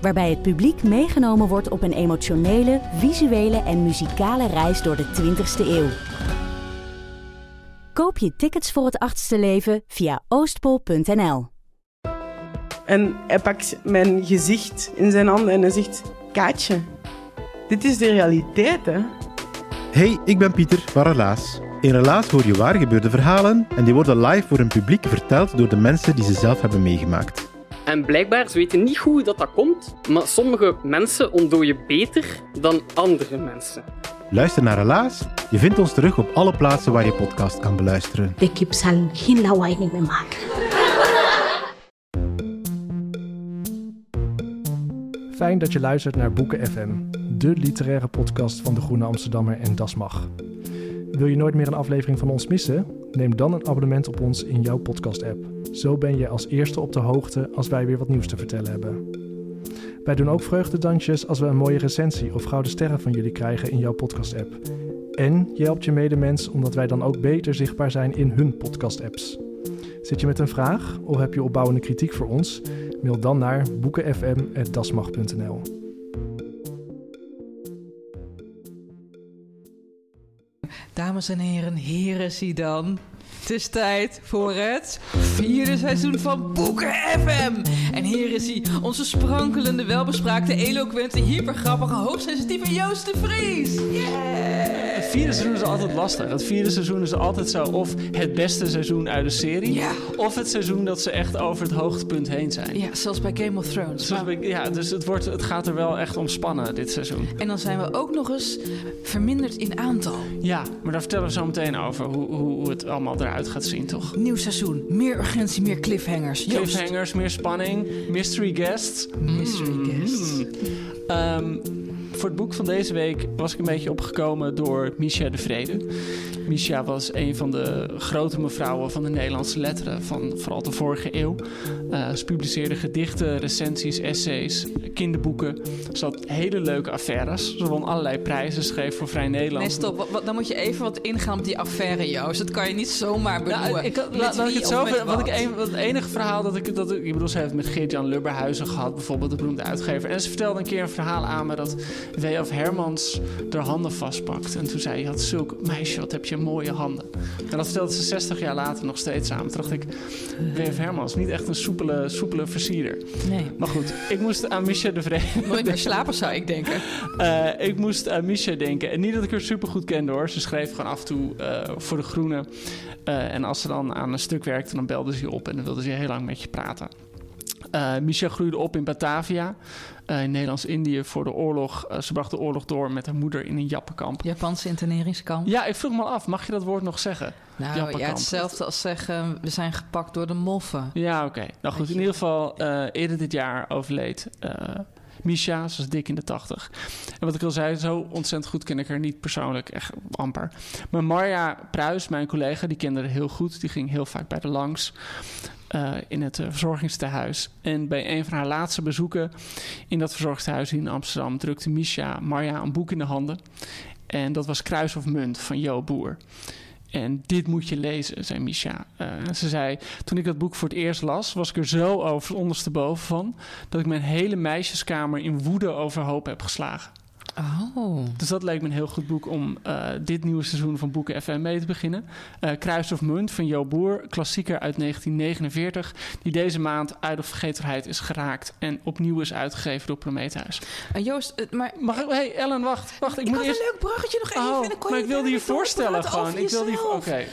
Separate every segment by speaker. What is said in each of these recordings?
Speaker 1: Waarbij het publiek meegenomen wordt op een emotionele, visuele en muzikale reis door de 20ste eeuw. Koop je tickets voor het achtste leven via oostpol.nl.
Speaker 2: En hij pakt mijn gezicht in zijn handen en hij zegt: Kaatje, dit is de realiteit, hè?
Speaker 3: Hey, ik ben Pieter van Relaas. In Relaas hoor je waar gebeurde verhalen en die worden live voor een publiek verteld door de mensen die ze zelf hebben meegemaakt.
Speaker 4: En blijkbaar, ze weten niet hoe dat, dat komt, maar sommige mensen ontdooien beter dan andere mensen.
Speaker 3: Luister naar Relaas. Je vindt ons terug op alle plaatsen waar je podcast kan beluisteren.
Speaker 5: De kip zal geen lawaai meer maken.
Speaker 6: Fijn dat je luistert naar Boeken FM, de literaire podcast van de Groene Amsterdammer en Das Mag. Wil je nooit meer een aflevering van ons missen? Neem dan een abonnement op ons in jouw podcast-app. Zo ben je als eerste op de hoogte als wij weer wat nieuws te vertellen hebben. Wij doen ook vreugdedansjes als we een mooie recensie of gouden sterren van jullie krijgen in jouw podcast-app. En je helpt je medemens omdat wij dan ook beter zichtbaar zijn in hun podcast-apps. Zit je met een vraag of heb je opbouwende kritiek voor ons? Mail dan naar boekenfm.dasmag.nl.
Speaker 7: Dames en heren, heren dan. Het is tijd voor het vierde seizoen van Boeken FM. En hier is hij, onze sprankelende, welbespraakte, eloquente, hypergrappige, hoogsensitieve Joost de Vries. Yeah!
Speaker 8: Het vierde seizoen is altijd lastig. Het vierde seizoen is altijd zo of het beste seizoen uit de serie...
Speaker 7: Ja.
Speaker 8: of het seizoen dat ze echt over het hoogtepunt heen zijn.
Speaker 7: Ja, zelfs bij Game of Thrones.
Speaker 8: Ja, dus het, wordt, het gaat er wel echt om spannen, dit seizoen.
Speaker 7: En dan zijn we ook nog eens verminderd in aantal.
Speaker 8: Ja, maar daar vertellen we zo meteen over hoe, hoe, hoe het allemaal eruit gaat zien, toch?
Speaker 7: Nieuw seizoen, meer urgentie, meer cliffhangers. Joost.
Speaker 8: Cliffhangers, meer spanning, mystery guests.
Speaker 7: Mystery
Speaker 8: Mm.
Speaker 7: guests.
Speaker 8: Ehm, voor het boek van deze week was ik een beetje opgekomen door Misha de Vrede. Misha was een van de grote mevrouwen van de Nederlandse letteren van vooral de vorige eeuw. Eh, ze publiceerde gedichten, recensies, essays, kinderboeken. Ze had hele leuke affaires. Ze won allerlei prijzen, schreef voor Vrij Nederland.
Speaker 7: Nee, stop. Wat- wat- dan moet je even wat ingaan op die affaire, Joost. Dat kan je niet zomaar benoemen.
Speaker 8: Nou, ik, laat ik het zo wat ik
Speaker 7: wat?
Speaker 8: een, wat het enige verhaal dat ik, dat ik... Ik bedoel, ze heeft met Geert-Jan Lubberhuizen gehad, bijvoorbeeld, de beroemde uitgever. En ze vertelde een keer een verhaal aan me dat W.F. Hermans haar handen vastpakt. En toen zei hij, had zulk meisje, wat heb je mooie handen. En dat vertelde ze 60 jaar later nog steeds aan. Toen dacht ik, W.F. Hermans, niet echt een soepele, soepele versierder.
Speaker 7: Nee.
Speaker 8: Maar goed, ik moest aan Misha de Vrede...
Speaker 7: Nooit meer slapen, zou ik denken.
Speaker 8: Eh, ik moest aan Misha denken. En niet dat ik haar super goed kende hoor. Ze schreef gewoon af en toe eh, voor de Groene. Eh, en als ze dan aan een stuk werkte, dan belde ze je op en dan wilde ze heel lang met je praten. Misha groeide op in Batavia, eh, in Nederlands-Indië voor de oorlog. Eh, ze bracht de oorlog door met haar moeder in een jappenkamp.
Speaker 7: Japanse interneringskamp.
Speaker 8: Ja, ik vroeg me af, mag je dat woord nog zeggen?
Speaker 7: Nou ja, hetzelfde als zeggen, we zijn gepakt door de moffen.
Speaker 8: Ja, oké. Nou goed, in ieder geval, eerder dit jaar overleed Misha. Ze was dik in de tachtig. En wat ik al zei, zo ontzettend goed ken ik haar niet persoonlijk, echt amper. Maar Marja Pruis, mijn collega, die kende haar heel goed. Die ging heel vaak bij de langs eh, in het eh, verzorgingstehuis. En bij een van haar laatste bezoeken in dat verzorgingstehuis in Amsterdam... drukte Misha Marja een boek in de handen. En dat was Kruis of Munt van Jo Boer. En dit moet je lezen, zei Misha. Eh, ze zei, toen ik dat boek voor het eerst las, was ik er zo over ondersteboven van... dat ik mijn hele meisjeskamer in woede overhoop heb geslagen.
Speaker 7: Oh.
Speaker 8: Dus dat leek me een heel goed boek om eh, dit nieuwe seizoen van Boeken FM mee te beginnen. Eh, Kruis of Munt van Jo Boer, klassieker uit 1949... die deze maand uit de vergetelheid is geraakt... en opnieuw is uitgegeven door Prometheus.
Speaker 7: En Joost, maar
Speaker 8: Mag ik... Hey Ellen, wacht. wacht ik,
Speaker 7: ik
Speaker 8: moet eerst...
Speaker 7: een leuk bruggetje nog even.
Speaker 8: Oh,
Speaker 7: en dan kon
Speaker 8: maar
Speaker 7: je
Speaker 8: ik wilde je voorstellen gewoon. Ik wilde je... Oké.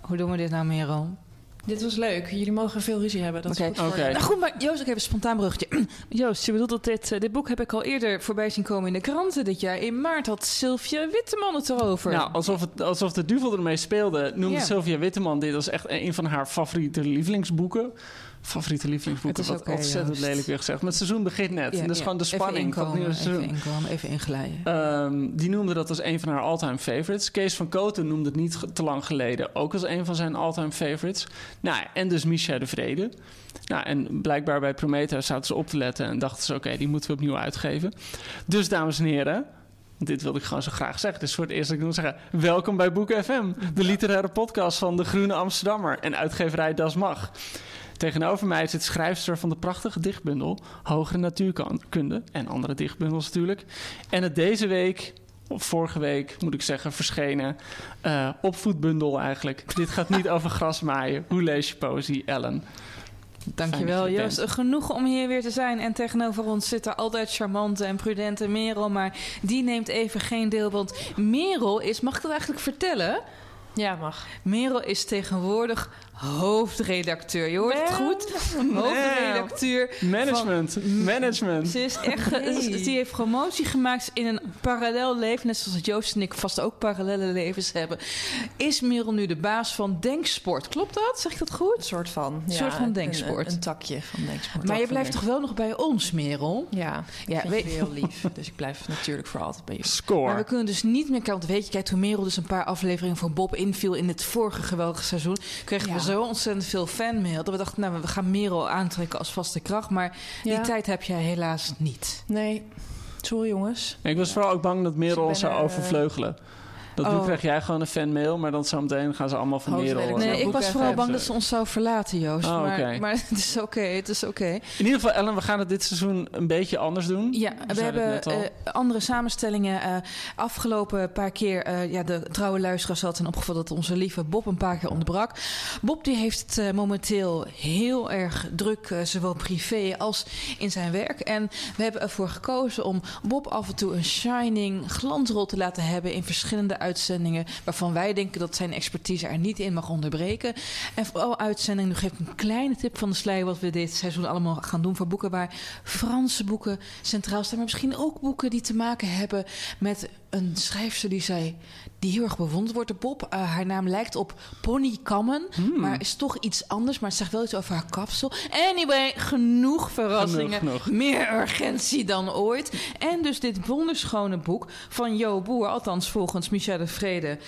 Speaker 7: Hoe doen we dit nou, Merel?
Speaker 9: Dit was leuk. Jullie mogen veel ruzie hebben. Dat
Speaker 7: Oké.
Speaker 9: is goed voor.
Speaker 7: Nou goed, maar Joost, ik heb een spontaan bruggetje. Joost, je bedoelt dat dit, eh, dit boek heb ik al eerder voorbij zien komen in de kranten dit jaar. In maart had Sylvia Witteman het erover.
Speaker 8: Nou, alsof, het, alsof de duvel ermee speelde, noemde. Sylvia Witteman dit als echt een van haar favoriete lievelingsboeken. Favoriete lievelingsboek.
Speaker 7: Het is
Speaker 8: Wat
Speaker 7: oké,
Speaker 8: ontzettend lelijk weer gezegd. Maar het seizoen begint net. en dat is
Speaker 7: ja.
Speaker 8: gewoon de spanning van het nieuwe
Speaker 7: inkomen,
Speaker 8: seizoen.
Speaker 7: Even inkomen, even inglijden.
Speaker 8: Ehm, die noemde dat als een van haar all-time favorites. Kees van Koten noemde het niet te lang geleden ook als een van zijn all-time favorites. Nou, en dus Micha de Vrede. Nou, en blijkbaar bij Prometheus zaten ze op te letten en dachten ze: oké, die moeten we opnieuw uitgeven. Dus, dames en heren. Dit wilde ik gewoon zo graag zeggen. Dus voor het eerst dat ik wil zeggen: welkom bij Boek FM, de literaire podcast van de Groene Amsterdammer en uitgeverij Das Mag. Tegenover mij zit schrijfster van de prachtige dichtbundel Hogere Natuurkunde en andere dichtbundels natuurlijk. En het deze week, of vorige week moet ik zeggen, verschenen eh, opvoedbundel eigenlijk. Dit gaat niet over grasmaaien. Hoe lees je poëzie, Ellen?
Speaker 7: Dankjewel,
Speaker 8: je
Speaker 7: Joost. Genoeg om hier weer te zijn. En tegenover ons zit er altijd charmante en prudente Merel. Maar die neemt even geen deel. Want Merel is, mag ik dat eigenlijk vertellen?
Speaker 9: Ja, mag.
Speaker 7: Merel is tegenwoordig hoofdredacteur. Je hoort het goed? Hoofdredacteur.
Speaker 8: Management, management.
Speaker 7: Ze is echt. Ze heeft promotie gemaakt in een parallel leven. Net zoals Joost en ik vast ook parallele levens hebben. Is Merel nu de baas van Denksport? Klopt dat? Zeg ik dat goed?
Speaker 9: Een soort van.
Speaker 7: Een
Speaker 9: ja,
Speaker 7: soort van denksport.
Speaker 9: Een, een takje van denksport.
Speaker 7: Maar je blijft toch wel nog bij ons, Merel?
Speaker 9: Ja,
Speaker 7: Ja,
Speaker 9: ja vind
Speaker 7: weet-
Speaker 9: je heel lief. Dus ik blijf natuurlijk voor altijd bij je.
Speaker 7: Maar we
Speaker 8: Score.
Speaker 7: kunnen dus niet meer... Want weet je, kijk, toen Merel dus een paar afleveringen voor Bob inviel... in het vorige geweldige seizoen... kregen
Speaker 9: Ja.
Speaker 7: we zo ontzettend veel fanmail... dat we dachten, nou, we gaan Merel aantrekken als vaste kracht. Maar die tijd heb jij helaas niet.
Speaker 9: Nee, sorry jongens.
Speaker 8: Ik was vooral ook bang dat Merel
Speaker 9: Dus
Speaker 8: zou
Speaker 9: eh,
Speaker 8: overvleugelen. Dat nu
Speaker 7: Oh.
Speaker 8: krijg jij gewoon een fanmail, maar dan zometeen gaan ze allemaal van Merel.
Speaker 7: Nee,
Speaker 9: Ja,
Speaker 7: ik was vooral bang dat ze ons zou verlaten, Joost.
Speaker 8: Oh,
Speaker 7: maar, maar het is oké, het is oké.
Speaker 8: In ieder geval, Ellen, we gaan het dit seizoen een beetje anders doen.
Speaker 7: Ja, we hebben eh, andere samenstellingen. eh, afgelopen paar keer, eh, ja, de trouwe luisteraars hadden opgevallen dat onze lieve Bob een paar keer onderbrak. Bob die heeft het eh, momenteel heel erg druk, eh, zowel privé als in zijn werk. En we hebben ervoor gekozen om Bob af en toe een shining glansrol te laten hebben in verschillende uitzendingen. Waarvan wij denken dat zijn expertise er niet in mag onderbreken. En vooral uitzendingen, nu geef ik een kleine tip van de sluier wat we dit seizoen allemaal gaan doen voor boeken waar Franse boeken centraal staan. Maar misschien ook boeken die te maken hebben met een schrijfster die zij die heel erg bewonderd wordt. De Bob, eh, haar naam lijkt op Pony Kammen, maar is toch iets anders. Maar het zegt wel iets over haar kapsel. Anyway, genoeg verrassingen.
Speaker 8: Genoeg, genoeg.
Speaker 7: Meer urgentie dan ooit. En dus dit wonderschone boek van Jo Boer, althans volgens Micha de Vrede,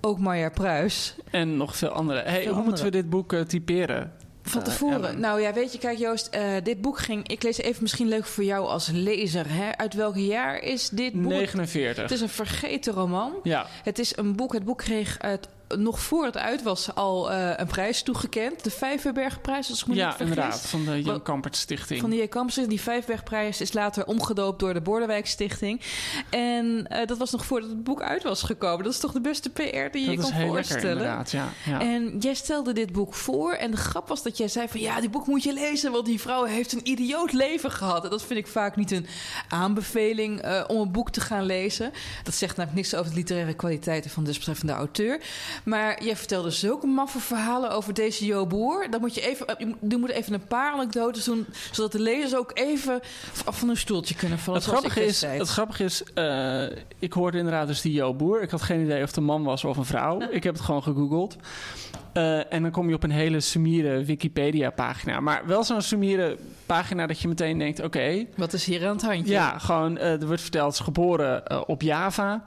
Speaker 7: ook Marja Pruis.
Speaker 8: En nog veel andere. Hey, hoe
Speaker 7: andere.
Speaker 8: moeten we dit boek eh, typeren?
Speaker 7: Van
Speaker 8: Eh,
Speaker 7: tevoren. Nou ja, weet je, kijk Joost, eh, dit boek ging... Ik lees even misschien leuk voor jou als lezer. Hè? Uit welk jaar is dit boek?
Speaker 8: 49.
Speaker 7: Het is een vergeten roman.
Speaker 8: Ja,
Speaker 7: Het is een boek. Het boek kreeg het, nog voor het uit was al eh, een prijs toegekend. De Vijverbergprijs, als ik me niet
Speaker 8: ja
Speaker 7: vergis.
Speaker 8: inderdaad. Van de Jan Kampert Stichting.
Speaker 7: Van die Campus. Die Vijfbergprijs is later omgedoopt door de Bordewijk Stichting. En eh, dat was nog voordat het boek uit was gekomen. Dat is toch de beste PR die je
Speaker 8: dat
Speaker 7: je kan
Speaker 8: lekker
Speaker 7: voorstellen.
Speaker 8: inderdaad. Ja, ja.
Speaker 7: En jij stelde dit boek voor. En de grap was dat jij zei van... ja, die boek moet je lezen... want die vrouw heeft een idioot leven gehad. En dat vind ik vaak niet een aanbeveling... eh, om een boek te gaan lezen. Dat zegt namelijk niks over de literaire kwaliteiten... van de desbetreffende auteur. Maar jij vertelde zulke maffe verhalen over deze Jo Boer. Dan moet je even... eh, je moet- Je even een paar anekdotes doen... zodat de lezers ook even af van hun stoeltje kunnen vallen.
Speaker 8: Het grappige, is, het grappige is, eh, ik hoorde inderdaad dus die Jo Boer. Ik had geen idee of het een man was of een vrouw. Ik heb het gewoon gegoogeld. Eh, en dan kom je op een hele sumiere Wikipedia-pagina. Maar wel zo'n sumiere pagina dat je meteen denkt... oké,
Speaker 7: Wat is hier aan het handje?
Speaker 8: ja, gewoon, er wordt verteld... ze is geboren op Java.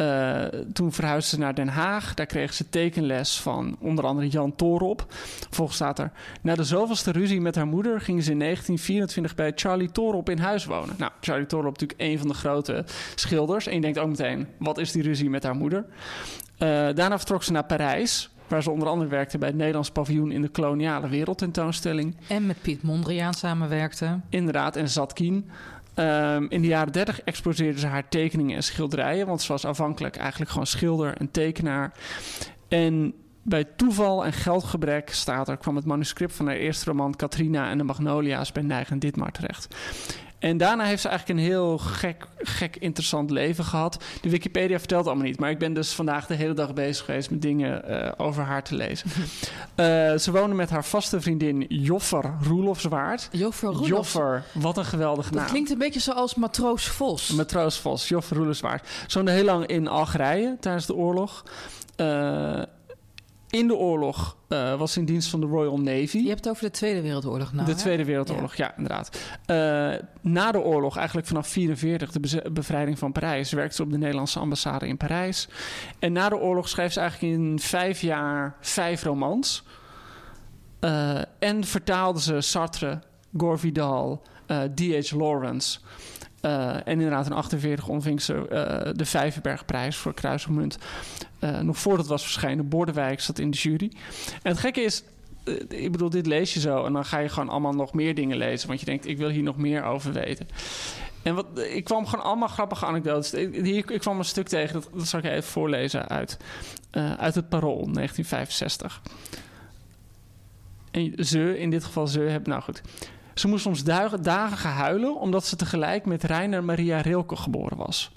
Speaker 8: Eh, toen verhuisde ze naar Den Haag. Daar kreeg ze tekenles van onder andere Jan Torop. Volgens staat er... Na de zoveelste ruzie met haar moeder... ging ze in 1924 bij Charlie Torop in huis wonen. Nou, Charlie Torop natuurlijk een van de grote schilders. En je denkt ook meteen... wat is die ruzie met haar moeder? Eh, daarna vertrok ze naar Parijs... waar ze onder andere werkte bij het Nederlands paviljoen... in de koloniale wereldtentoonstelling.
Speaker 7: En met Piet Mondriaan samenwerkte.
Speaker 8: Inderdaad, en Zatkien. Ehm, in de jaren 30 exposeerde ze haar tekeningen en schilderijen, want ze was afhankelijk eigenlijk gewoon schilder en tekenaar. En bij toeval en geldgebrek staat er, kwam het manuscript van haar eerste roman Katrina en de Magnolia's bij en Ditmar terecht. En daarna heeft ze eigenlijk een heel gek, gek interessant leven gehad. De Wikipedia vertelt allemaal niet, maar ik ben dus vandaag de hele dag bezig geweest met dingen eh, over haar te lezen. Eh, ze woonde met haar vaste vriendin Joffer Roelofswaard.
Speaker 7: Joffer Roelofs.
Speaker 8: Joffer, wat een geweldige
Speaker 7: Dat
Speaker 8: naam.
Speaker 7: klinkt een beetje zoals Matroos Vos.
Speaker 8: Matroos Vos, Joffer Roelofswaard. Ze woonde heel lang in Algerije tijdens de oorlog. Eh, In de oorlog eh, was ze in dienst van de Royal Navy.
Speaker 7: Je hebt het over de Tweede Wereldoorlog nou,
Speaker 8: de
Speaker 7: hè?
Speaker 8: Tweede Wereldoorlog, ja, inderdaad. Eh, na de oorlog, eigenlijk vanaf 44, de bevrijding van Parijs, werkte ze op de Nederlandse ambassade in Parijs. En na de oorlog schreef ze eigenlijk in vijf jaar vijf romans. Eh, en vertaalde ze Sartre, Gore Vidal, D.H. Lawrence. Eh, en inderdaad, in 48 ontving ze de Vijverbergprijs voor Kruis of Munt. Eh, nog voordat het was verschenen, Bordewijk zat in de jury. En het gekke is, eh, ik bedoel, dit lees je zo en dan ga je gewoon allemaal nog meer dingen lezen. Want je denkt, ik wil hier nog meer over weten. En wat, ik kwam gewoon allemaal grappige anekdotes. Ik, ik kwam een stuk tegen, dat, dat zal ik even voorlezen uit, uit het Parool, 1965. En ze, in dit geval ze, hebben, nou goed. Ze moest soms dagen huilen omdat ze tegelijk met Reiner Maria Rilke geboren was.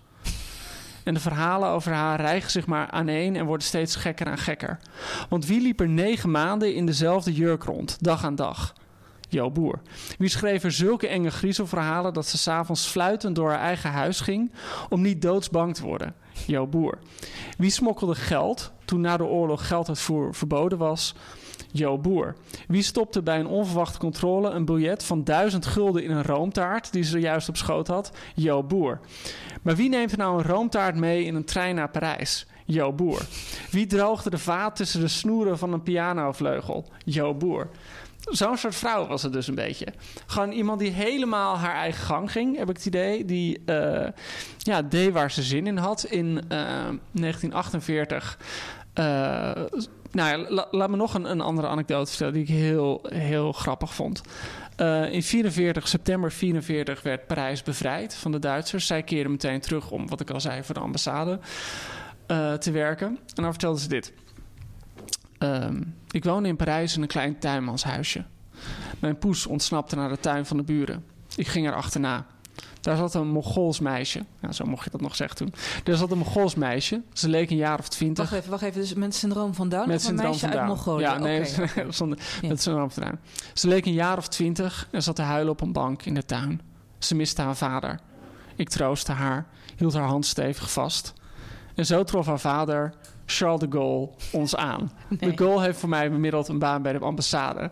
Speaker 8: En de verhalen over haar rijgen zich maar aaneen en worden steeds gekker en gekker. Want wie liep er negen maanden in dezelfde jurk rond, dag aan dag? Jo Boer. Wie schreef er zulke enge griezelverhalen dat ze s'avonds fluitend door haar eigen huis ging om niet doodsbang te worden? Jo Boer. Wie smokkelde geld toen na de oorlog gelduitvoer verboden was? Jo Boer. Wie stopte bij een onverwachte controle een biljet van 1000 gulden in een roomtaart die ze juist op schoot had? Jo Boer. Maar wie neemt er nou een roomtaart mee in een trein naar Parijs? Jo Boer. Wie droogde de vaat tussen de snoeren van een pianovleugel? Jo Boer. Zo'n soort vrouw was het dus een beetje. Gewoon iemand die helemaal haar eigen gang ging, heb ik het idee. Die eh, ja, deed waar ze zin in had. In eh, 1948 eh, nou ja, la- laat me nog een, een andere anekdote vertellen die ik heel, heel grappig vond. Eh, in 44, september 44 werd Parijs bevrijd van de Duitsers. Zij keerden meteen terug om, wat ik al zei, voor de ambassade eh, te werken. En dan vertelden ze dit. Ehm, ik woonde in Parijs in een klein tuinmanshuisje. Mijn poes ontsnapte naar de tuin van de buren. Ik ging er achterna. Daar zat een Mongools meisje. Nou, zo mocht je dat nog zeggen toen. Daar zat een Mongools meisje. Ze leek een jaar of twintig.
Speaker 7: Wacht even, wacht even. Dus met syndroom van Down
Speaker 8: Met syndroom
Speaker 7: meisje
Speaker 8: van
Speaker 7: uit
Speaker 8: Down.
Speaker 7: Mongolië?
Speaker 8: Ja, nee, zonder,
Speaker 7: Ja.
Speaker 8: met syndroom van Down. Ze leek een jaar of twintig en zat te huilen op een bank in de tuin. Ze miste haar vader. Ik troostte haar, hield haar hand stevig vast. En zo trof haar vader, Charles de Gaulle, ons aan. De Gaulle heeft voor mij bemiddeld een baan bij de ambassade.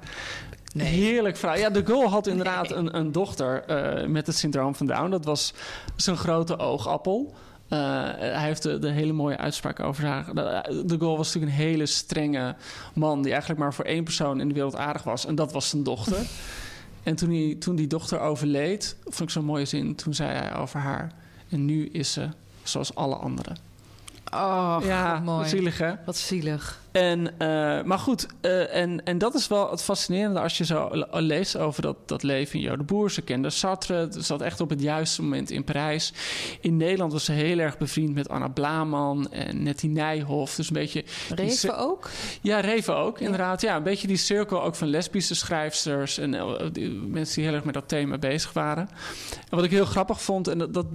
Speaker 8: Heerlijk verhaal. Ja, de Gaulle had inderdaad een, een dochter eh, met het syndroom van Down. Dat was zijn grote oogappel. Eh, hij heeft de, de hele mooie uitspraak over haar. De, de Gaulle was natuurlijk een hele strenge man... die eigenlijk maar voor één persoon in de wereld aardig was. En dat was zijn dochter. en toen, hij, toen die dochter overleed, vond ik zo'n mooie zin... toen zei hij over haar... en nu is ze zoals alle anderen.
Speaker 7: Oh,
Speaker 8: ja,
Speaker 7: wat mooi.
Speaker 8: zielig hè?
Speaker 7: Wat zielig.
Speaker 8: En, eh, maar goed, eh, en, en dat is wel het fascinerende als je zo le- leest over dat, dat leven in Jo de Boer. Ze kende Sartre, ze zat echt op het juiste moment in Parijs. In Nederland was ze heel erg bevriend met Anna Blaman en Nettie Nijhoff. Dus een beetje...
Speaker 7: Reven ook?
Speaker 8: Ja, Reven ook, inderdaad. Ja, een beetje die cirkel ook van lesbische schrijfsters... en eh, die, mensen die heel erg met dat thema bezig waren. En wat ik heel grappig vond, en dat... dat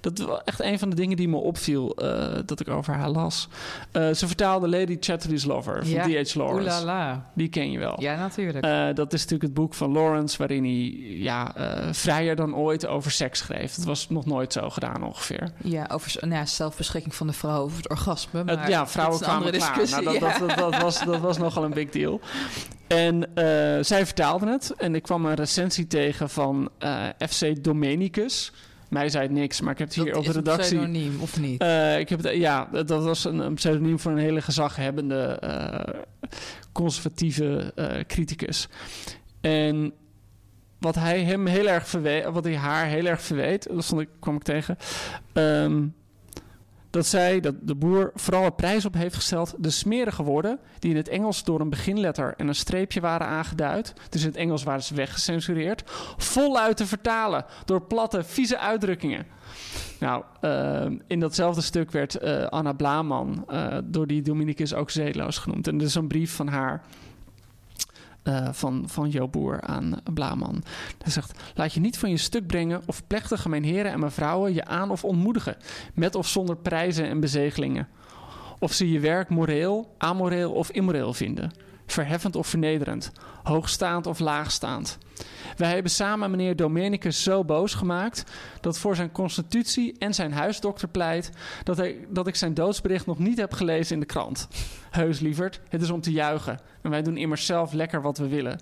Speaker 8: dat was echt een van de dingen die me opviel eh, dat ik over haar las. Eh, ze vertaalde Lady Chatterley's Lover van
Speaker 7: Ja.
Speaker 8: D.H. Lawrence. Die ken je wel.
Speaker 7: Ja, natuurlijk.
Speaker 8: Eh, dat is natuurlijk het boek van Lawrence, waarin hij ja, vrijer dan ooit over seks schreef. Dat was nog nooit zo gedaan ongeveer.
Speaker 7: Ja, over nou ja, zelfbeschikking van de vrouw over het orgasme. Maar
Speaker 8: ja, vrouwen kwamen klaar. Nou, dat,
Speaker 7: ja.
Speaker 8: dat, dat, was, dat was nogal een big deal. En zij vertaalde het. En ik kwam een recensie tegen van FC Domenicus. Mij zei het niks, maar ik heb het hier op de
Speaker 7: is een
Speaker 8: redactie...
Speaker 7: pseudoniem, of niet?
Speaker 8: Eh, ik heb het, ja, dat was een, een pseudoniem voor een hele gezaghebbende eh, conservatieve eh, criticus. En wat hij hem heel erg verweet, wat hij haar heel erg verweet, dat stond ik, kwam ik tegen. ehm, dat zij, dat de boer, vooral een prijs op heeft gesteld. de smerige woorden. die in het Engels door een beginletter en een streepje waren aangeduid. dus in het Engels waren ze weggecensureerd. voluit te vertalen door platte, vieze uitdrukkingen. Nou, eh, in datzelfde stuk werd eh, Anna Blaman eh, door die Dominicus ook zeeloos genoemd. En er is een brief van haar. Eh, van, van Jo Boer aan Blaman. Hij zegt: Laat je niet van je stuk brengen of plechtige mijn heren en mevrouwen je aan of ontmoedigen, met of zonder prijzen en bezegelingen. Of ze je werk moreel, amoreel of immoreel vinden. Verheffend of vernederend, hoogstaand of laagstaand. Wij hebben samen meneer Domenicus zo boos gemaakt dat voor zijn constitutie en zijn huisdokter pleit dat, hij, dat ik zijn doodsbericht nog niet heb gelezen in de krant. Heus, lieverd, het is om te juichen en wij doen immers zelf lekker wat we willen.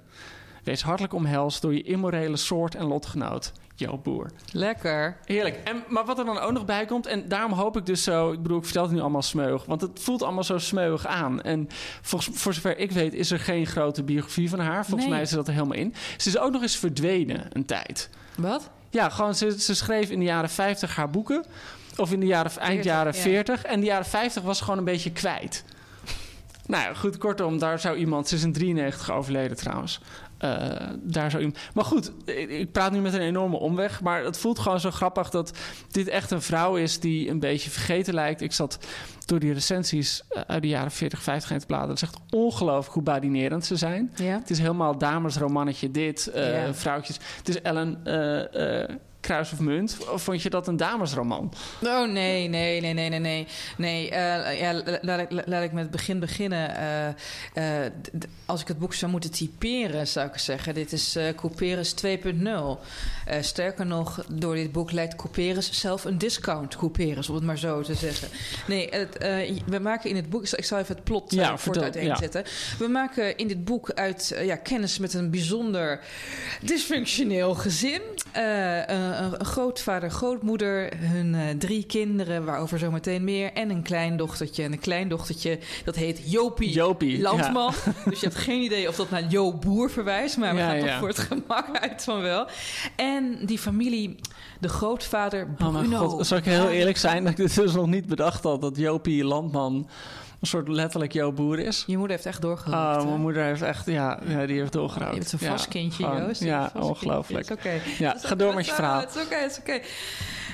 Speaker 8: Wees hartelijk omhelst door je immorele soort en lotgenoot, Jo Boer.
Speaker 7: Lekker.
Speaker 8: Heerlijk. En, maar wat er dan ook nog bij komt, en daarom hoop ik dus zo... Ik bedoel, ik vertel het nu allemaal smeug, want het voelt allemaal zo smeuig aan. En volgens, voor zover ik weet is er geen grote biografie van haar. Volgens
Speaker 7: Nee.
Speaker 8: mij is ze dat er helemaal in. Ze is ook nog eens verdwenen een tijd.
Speaker 7: Wat?
Speaker 8: Ja, gewoon, ze, ze schreef in de jaren 50 haar boeken. Of in de jaren, eind
Speaker 7: 40,
Speaker 8: jaren
Speaker 7: ja.
Speaker 8: 40. En de jaren 50 was ze gewoon een beetje kwijt. Nou ja, goed, kortom, daar zou iemand... Ze is in 93 overleden trouwens. Eh, daar zou iemand... Maar goed, ik, ik praat nu met een enorme omweg. Maar het voelt gewoon zo grappig dat dit echt een vrouw is... die een beetje vergeten lijkt. Ik zat door die recensies eh, uit de jaren 40, 50 heen te bladeren. Het is echt ongelooflijk hoe badinerend ze zijn.
Speaker 7: Ja.
Speaker 8: Het is helemaal damesromannetje dit, eh,
Speaker 7: Ja.
Speaker 8: vrouwtjes. Het is Ellen Kruis of Munt. Of vond je dat een damesroman?
Speaker 7: Oh nee, nee, nee, nee, nee, nee. Nee, eh, ja, la- laat, ik, laat ik met het begin beginnen. Eh, eh, als ik het boek zou moeten typeren, zou ik zeggen: dit is eh Couperus 2.0. Eh, sterker nog, door dit boek lijkt Couperus zelf een discount Couperus, om het maar zo te zeggen. Nee, het, we maken in het boek. Ik zal even het plot
Speaker 8: Ja,
Speaker 7: voor het uiteenzetten. We maken in dit boek uit ja, kennis met een bijzonder dysfunctioneel gezin. Een, een grootvader, grootmoeder, hun eh, drie kinderen, waarover zometeen meer. En een kleindochtertje. En een kleindochtertje, dat heet Jopie,
Speaker 8: Jopie,
Speaker 7: Landman. Dus je hebt geen idee of dat naar Jo Boer verwijst. Maar we
Speaker 8: Ja,
Speaker 7: gaan toch voor het gemak uit van wel. En die familie, de grootvader
Speaker 8: Oh
Speaker 7: Bruno.
Speaker 8: god, zal ik heel eerlijk zijn dat ik dit dus nog niet bedacht had... dat Jopie Landman een soort letterlijk jouw boer is?
Speaker 7: Je moeder heeft echt doorgerokt.
Speaker 8: Oh, mijn moeder heeft echt, ja, ja die heeft doorgerookt.
Speaker 7: Je zo'n
Speaker 8: Ja,
Speaker 7: vast kindje,
Speaker 8: gewoon,
Speaker 7: Joost.
Speaker 8: Ja, ongelooflijk.
Speaker 7: Oké.
Speaker 8: Ja,
Speaker 7: is
Speaker 8: ga door met je verhaal.
Speaker 7: Het is oké, het is oké.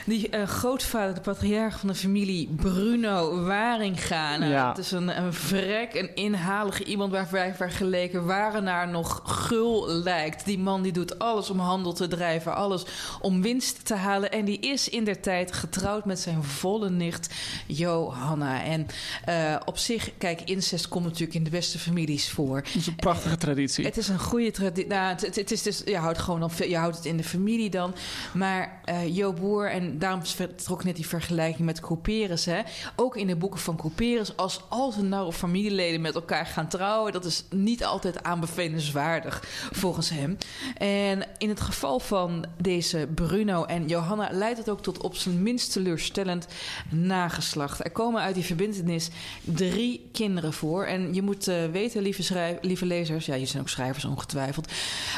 Speaker 7: Die eh, grootvader, de patriarch van de familie Bruno Waringa. Nou,
Speaker 8: Ja.
Speaker 7: Het is een, een vrek, een inhalige iemand waar wij vergeleken waren naar nog gul lijkt. Die man die doet alles om handel te drijven, alles om winst te halen. En die is in der tijd getrouwd met zijn volle nicht Johanna. En eh, op zich, kijk, incest komt natuurlijk in de beste families voor.
Speaker 8: Dat is een prachtige traditie.
Speaker 7: Het is een goede traditie. Nou, het, het, het is dus, je houdt gewoon op, je houdt het in de familie dan. Maar eh Jo Boer, en daarom trok net die vergelijking met Couperus. Hè. Ook in de boeken van Couperus, als al zijn nauwe familieleden met elkaar gaan trouwen, dat is niet altijd aanbevelenswaardig volgens hem. En in het geval van deze Bruno en Johanna leidt het ook tot op zijn minst teleurstellend nageslacht. Er komen uit die verbindenis drie kinderen voor. En je moet eh, weten, lieve, schrijf, lieve lezers, ja, je zijn ook schrijvers ongetwijfeld.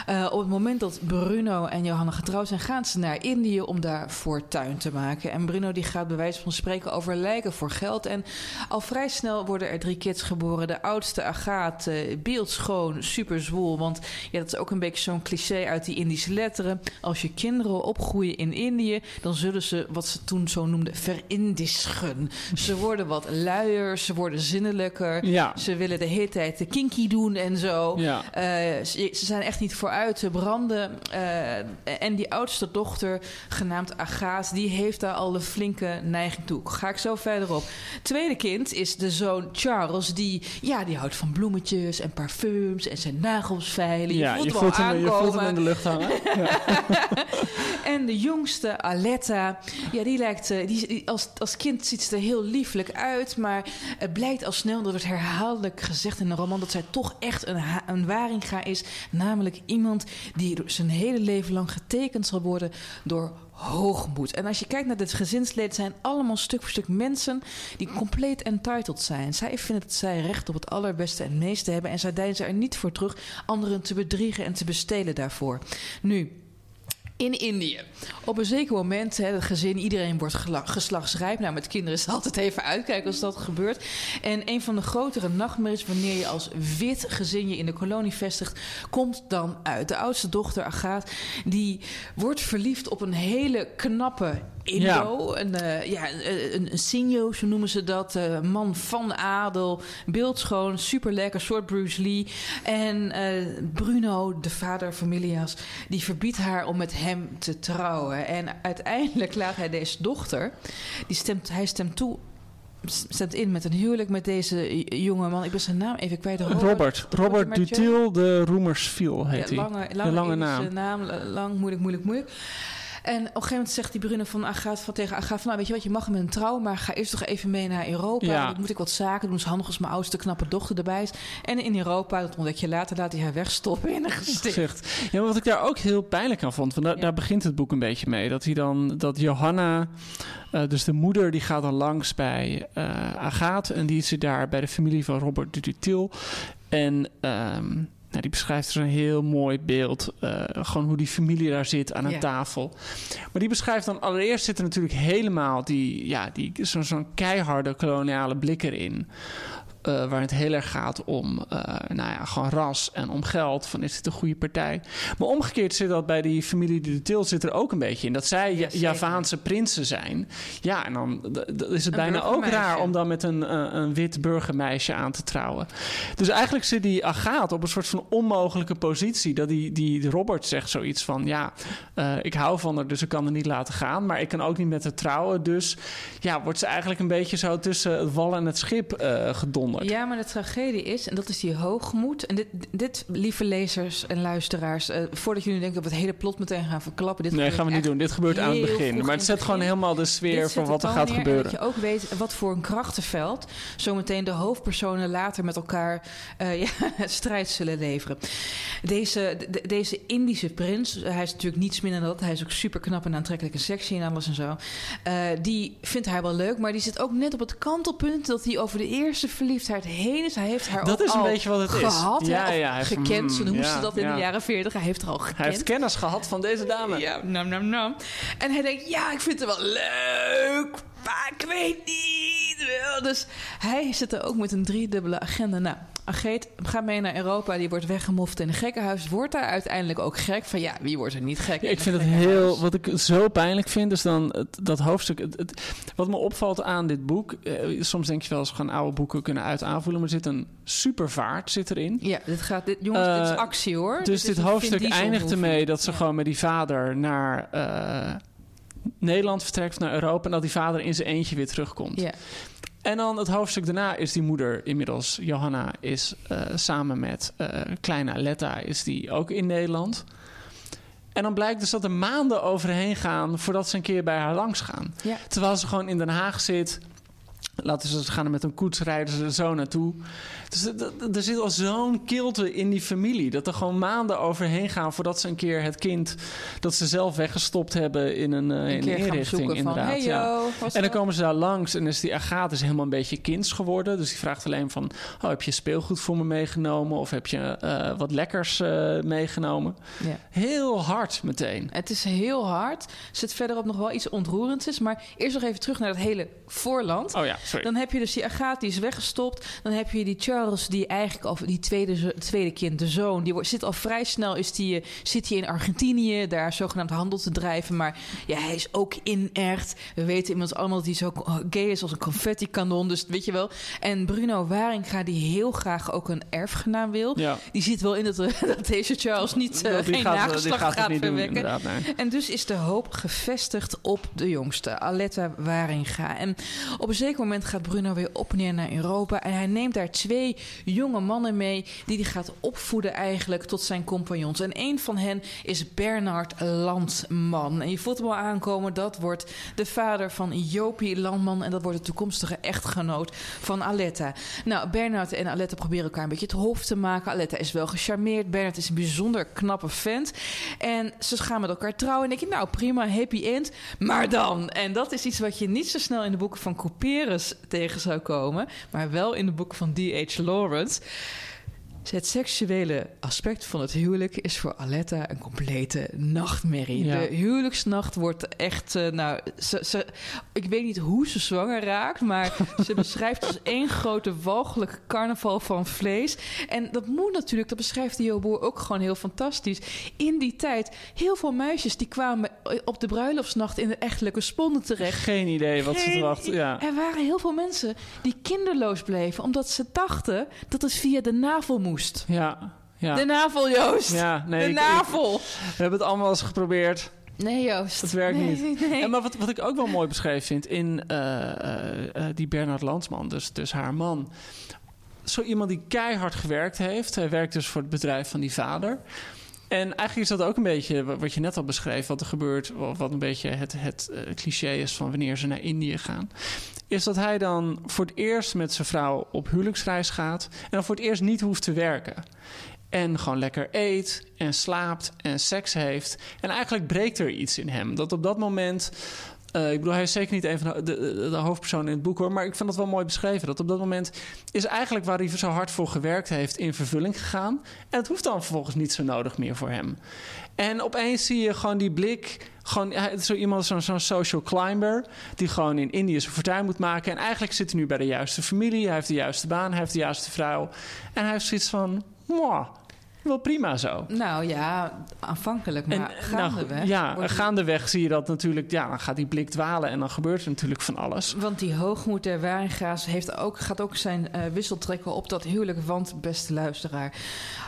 Speaker 7: eh, op het moment dat Bruno en Johanna getrouwd zijn, gaan ze naar Indië om daar fortuin te maken. En Bruno die gaat bij wijze van spreken over lijken voor geld. En al vrij snel worden er drie kids geboren. De oudste, Agathe, beeldschoon, super zwoel. Want ja, dat is ook een beetje zo'n cliché uit die Indische letteren. Als je kinderen opgroeien in Indië, dan zullen ze wat ze toen zo noemden verindischen. Ze worden wat luier, ze worden zinnelijker.
Speaker 8: Ja.
Speaker 7: Ze willen de hele tijd de kinky doen en zo.
Speaker 8: Ja.
Speaker 7: Eh, ze, ze zijn echt niet vooruit te branden. Eh, en die oudste dochter, genaamd Agaat, die heeft daar al een flinke neiging toe. Ga ik zo verder op. Tweede kind is de zoon Charles, die, ja, die houdt van bloemetjes en parfums en zijn nagels veilen. Je
Speaker 8: ja,
Speaker 7: voelt
Speaker 8: je
Speaker 7: hem
Speaker 8: voelt, je
Speaker 7: aankomen.
Speaker 8: voelt hem in de lucht hangen.
Speaker 7: En de jongste, Aletta, ja, die lijkt, eh, die, die- als, als kind ziet ze er heel lieflijk uit. Maar het blijkt al snel, dat wordt herhaaldelijk gezegd in de roman, dat zij toch echt een, een waringa is. Namelijk iemand die zijn hele leven lang getekend zal worden door hoogmoed. En als je kijkt naar dit gezinsleden, zijn allemaal stuk voor stuk mensen die compleet entitled zijn. Zij vinden dat zij recht op het allerbeste en meeste hebben. En zij deinzen er niet voor terug anderen te bedriegen en te bestelen daarvoor. Nu, in Indië. Op een zeker moment, hè, het gezin, iedereen wordt geslachtsrijp. Nou, met kinderen is het altijd even uitkijken als dat gebeurt. En een van de grotere nachtmerries wanneer je als wit gezin je in de kolonie vestigt, komt dan uit. De oudste dochter, Agaat, die wordt verliefd op een hele knappe Indo. Een, eh, ja, een, een Sinjo, zo noemen ze dat. eh, man van adel, beeldschoon, super lekker, soort Bruce Lee. En eh, Bruno, de vader familias, die verbiedt haar om met hem te trouwen. En uiteindelijk laat hij deze dochter, die stemt, hij stemt toe stemt in met een huwelijk met deze jonge man. Ik ben zijn naam even kwijt.
Speaker 8: Robert. Robert? Dutil de Roemersviel heet hij.
Speaker 7: Ja, lange,
Speaker 8: de
Speaker 7: lange,
Speaker 8: lange naam.
Speaker 7: Lang, moeilijk, moeilijk, moeilijk. En op een gegeven moment zegt die Bruno van Agathe van tegen Agathe van... Nou, weet je wat, je mag met een trouw, maar ga eerst toch even mee naar Europa.
Speaker 8: Ja.
Speaker 7: Dan moet ik wat zaken doen. Het is handig als mijn oudste knappe dochter erbij is. En in Europa, dat ontdek je later, laat hij haar wegstoppen in een gesticht.
Speaker 8: Ja, maar wat ik daar ook heel pijnlijk aan vond, want daar, daar begint het boek een beetje mee. Dat hij dan, dat Johanna, eh, dus de moeder, die gaat dan langs bij eh Agathe. En die zit daar bij de familie van Robert de Dutil. En ehm, nou, die beschrijft zo'n heel mooi beeld. eh, gewoon hoe die familie daar zit aan een tafel. Maar die beschrijft dan allereerst zit er natuurlijk helemaal die, ja, die, zo'n zo'n keiharde koloniale blik erin. Eh, waar het heel erg gaat om eh, nou ja, gewoon ras en om geld. Van is dit een goede partij? Maar omgekeerd zit dat bij die familie de Til zit er ook een beetje in. Dat zij Ja-. Javaanse prinsen zijn. Ja, en dan is het
Speaker 7: Een
Speaker 8: bijna ook raar om dan met een, eh, een wit burgermeisje aan te trouwen. Dus eigenlijk zit die Agathe op een soort van onmogelijke positie. Dat die, die Robert zegt zoiets van... ja, ik hou van haar, dus ik kan haar niet laten gaan. Maar ik kan ook niet met haar trouwen. Dus ja, wordt ze eigenlijk een beetje zo tussen het wal en het schip eh
Speaker 7: Ja, maar de tragedie is, en dat is die hoogmoed. En dit, dit lieve lezers en luisteraars, eh, voordat jullie denken dat we het hele plot meteen gaan verklappen. Dit
Speaker 8: Nee, gaan we niet doen. Dit gebeurt aan het begin. Maar het zet gewoon helemaal de sfeer van wat er gaat
Speaker 7: neer
Speaker 8: gebeuren.
Speaker 7: En dat je ook weet wat voor een krachtenveld zometeen de hoofdpersonen later met elkaar eh, ja, strijd zullen leveren. Deze, de- deze Indische prins, hij is natuurlijk niets minder dan dat. Hij is ook super knap en aantrekkelijke sexy en alles en zo. Eh, die vindt hij wel leuk, maar die zit ook net op het kantelpunt dat hij over de eerste heen is. Hij heeft haar
Speaker 8: Dat
Speaker 7: ook
Speaker 8: is een
Speaker 7: al
Speaker 8: beetje wat het is.
Speaker 7: gehad,
Speaker 8: Ja,
Speaker 7: hè, of
Speaker 8: ja, hij heeft-
Speaker 7: gekend. Zo noemen
Speaker 8: ja,
Speaker 7: ze dat in
Speaker 8: ja.
Speaker 7: de jaren 40. Hij heeft er al gekend.
Speaker 8: Hij heeft kennis gehad van deze dame.
Speaker 7: Ja, nam, nam, nam. En hij denkt, ja, ik vind het wel leuk, maar ik weet niet. Dus hij zit er ook met een driedubbele agenda. Nou, Ageet gaat mee naar Europa, die wordt weggemoft in een gekkenhuis. Wordt daar uiteindelijk ook gek van, ja, wie wordt er niet gek
Speaker 8: Ja, ik vind het heel. Wat ik zo pijnlijk vind, is dan het, dat hoofdstuk. Het, het- wat me opvalt aan dit boek. eh, soms denk je wel eens gewoon oude boeken kunnen uit aanvoelen. Maar er zit een super vaart zit erin.
Speaker 7: Ja, dit gaat, dit, jongens, dit is
Speaker 8: Eh,
Speaker 7: actie hoor.
Speaker 8: Dus dit hoofdstuk eindigt ermee dat ze
Speaker 7: Ja.
Speaker 8: gewoon met die vader naar eh, Nederland vertrekt, naar Europa. En dat die vader in zijn eentje weer terugkomt. En dan het hoofdstuk daarna is die moeder inmiddels, Johanna, is eh, samen met eh, kleine Aletta, is die ook in Nederland. En dan blijkt dus dat er maanden overheen gaan voordat ze een keer bij haar langs gaan.
Speaker 7: Ja.
Speaker 8: Terwijl ze gewoon in Den Haag zit. Laten ze gaan er met een koets rijden ze er zo naartoe. Dus er- zit al zo'n kilte in die familie. Dat er gewoon maanden overheen gaan voordat ze een keer het kind dat ze zelf weggestopt hebben in een, eh, in
Speaker 7: Een
Speaker 8: inrichting.
Speaker 7: van,
Speaker 8: inderdaad.
Speaker 7: hey
Speaker 8: ja.
Speaker 7: yo, was
Speaker 8: En dan
Speaker 7: dat?
Speaker 8: komen ze daar langs en is die Agathe is helemaal een beetje kinds geworden. Dus die vraagt alleen van, oh, heb je speelgoed voor me meegenomen? Of heb je eh, wat lekkers eh, meegenomen?
Speaker 7: Ja.
Speaker 8: Heel hard meteen.
Speaker 7: Het is heel hard. Zit verderop nog wel iets ontroerends is. Maar eerst nog even terug naar het hele voorland.
Speaker 8: Oh ja, sorry.
Speaker 7: Dan heb je dus die Agathe, die is weggestopt. Dan heb je die Charles, die eigenlijk al die tweede, tweede kind, de zoon, die wordt, zit al vrij snel, is die, eh, zit hij in Argentinië, daar zogenaamd handel te drijven. Maar ja, hij is ook inert. We weten inmiddels allemaal dat hij zo gay is als een confetti-kanon. Dus weet je wel. En Bruno Waringa, die heel graag ook een erfgenaam wil.
Speaker 8: Ja.
Speaker 7: Die ziet wel in dat, eh, dat deze Charles niet eh, geen
Speaker 8: gaat-
Speaker 7: nageslacht
Speaker 8: gaat
Speaker 7: gaat,
Speaker 8: doen,
Speaker 7: verwekken.
Speaker 8: nee.
Speaker 7: En dus is de hoop gevestigd op de jongste, Aletta Waringa. En op een zeker moment gaat Bruno weer op neer naar Europa. En hij neemt daar twee jonge mannen mee... die hij gaat opvoeden eigenlijk tot zijn compagnons. En een van hen is Bernard Landman. En je voelt hem al aankomen, dat wordt de vader van Jopie Landman... en dat wordt de toekomstige echtgenoot van Aletta. Nou, Bernard en Aletta proberen elkaar een beetje het hof te maken. Aletta is wel gecharmeerd. Bernard is een bijzonder knappe vent. En ze gaan met elkaar trouwen. En denk je, nou prima, happy end. Maar dan, en dat is iets wat je niet zo snel in de boeken van Couperus tegen zou komen, maar wel in de boeken van D.H. Lawrence. Het seksuele aspect van het huwelijk is voor Aletta een complete nachtmerrie.
Speaker 8: Ja.
Speaker 7: De huwelijksnacht wordt echt, eh, nou, ze, ze, ik weet niet hoe ze zwanger raakt, maar ze beschrijft als één grote walgelijke carnaval van vlees. En dat moet natuurlijk, dat beschrijft Dio Boer ook gewoon heel fantastisch. In die tijd, heel veel meisjes die kwamen op de bruiloftsnacht in de echtelijke sponden terecht.
Speaker 8: Geen idee wat ze
Speaker 7: Geen i-
Speaker 8: Ja.
Speaker 7: Er waren heel veel mensen die kinderloos bleven, omdat ze dachten dat het via de navel moest.
Speaker 8: Ja. Ja.
Speaker 7: De navel, Joost.
Speaker 8: Ja, nee,
Speaker 7: de
Speaker 8: ik-
Speaker 7: navel.
Speaker 8: We hebben het allemaal eens geprobeerd.
Speaker 7: Nee, Joost.
Speaker 8: Dat werkt
Speaker 7: Nee,
Speaker 8: niet.
Speaker 7: nee.
Speaker 8: En maar wat, wat ik ook wel mooi beschreven vind in eh, eh, eh, die Bernard Landsman, dus, dus haar man. Zo iemand die keihard gewerkt heeft. Hij werkt dus voor het bedrijf van die vader. En eigenlijk is dat ook een beetje wa- wat je net al beschreef, wat er gebeurt, wa- wat een beetje het, het eh, cliché is van wanneer ze naar Indië gaan. Is dat hij dan voor het eerst met zijn vrouw op huwelijksreis gaat en dan voor het eerst niet hoeft te werken. En gewoon lekker eet en slaapt en seks heeft. En eigenlijk breekt er iets in hem. Dat op dat moment. Eh, ik bedoel, hij is zeker niet een van de, de, hoofdpersonen in het boek hoor. Maar ik vind dat wel mooi beschreven. Dat op dat moment is eigenlijk waar hij zo hard voor gewerkt heeft in vervulling gegaan. En het hoeft dan vervolgens niet zo nodig meer voor hem. En opeens zie je gewoon die blik. Gewoon, zo iemand, zo'n social climber. Die gewoon in Indië zijn fortuin moet maken. En eigenlijk zit hij nu bij de juiste familie. Hij heeft de juiste baan. Hij heeft de juiste vrouw. En hij heeft zoiets van. "Mwah, wel prima zo.
Speaker 7: Nou ja, aanvankelijk, maar
Speaker 8: nou,
Speaker 7: gaandeweg.
Speaker 8: ja,
Speaker 7: wordt-
Speaker 8: gaandeweg zie je dat natuurlijk. Ja, dan gaat die blik dwalen en dan gebeurt er natuurlijk van alles.
Speaker 7: Want die hoogmoed der Waringa's heeft ook, gaat ook zijn eh, wissel trekken op dat huwelijk. Want, beste luisteraar,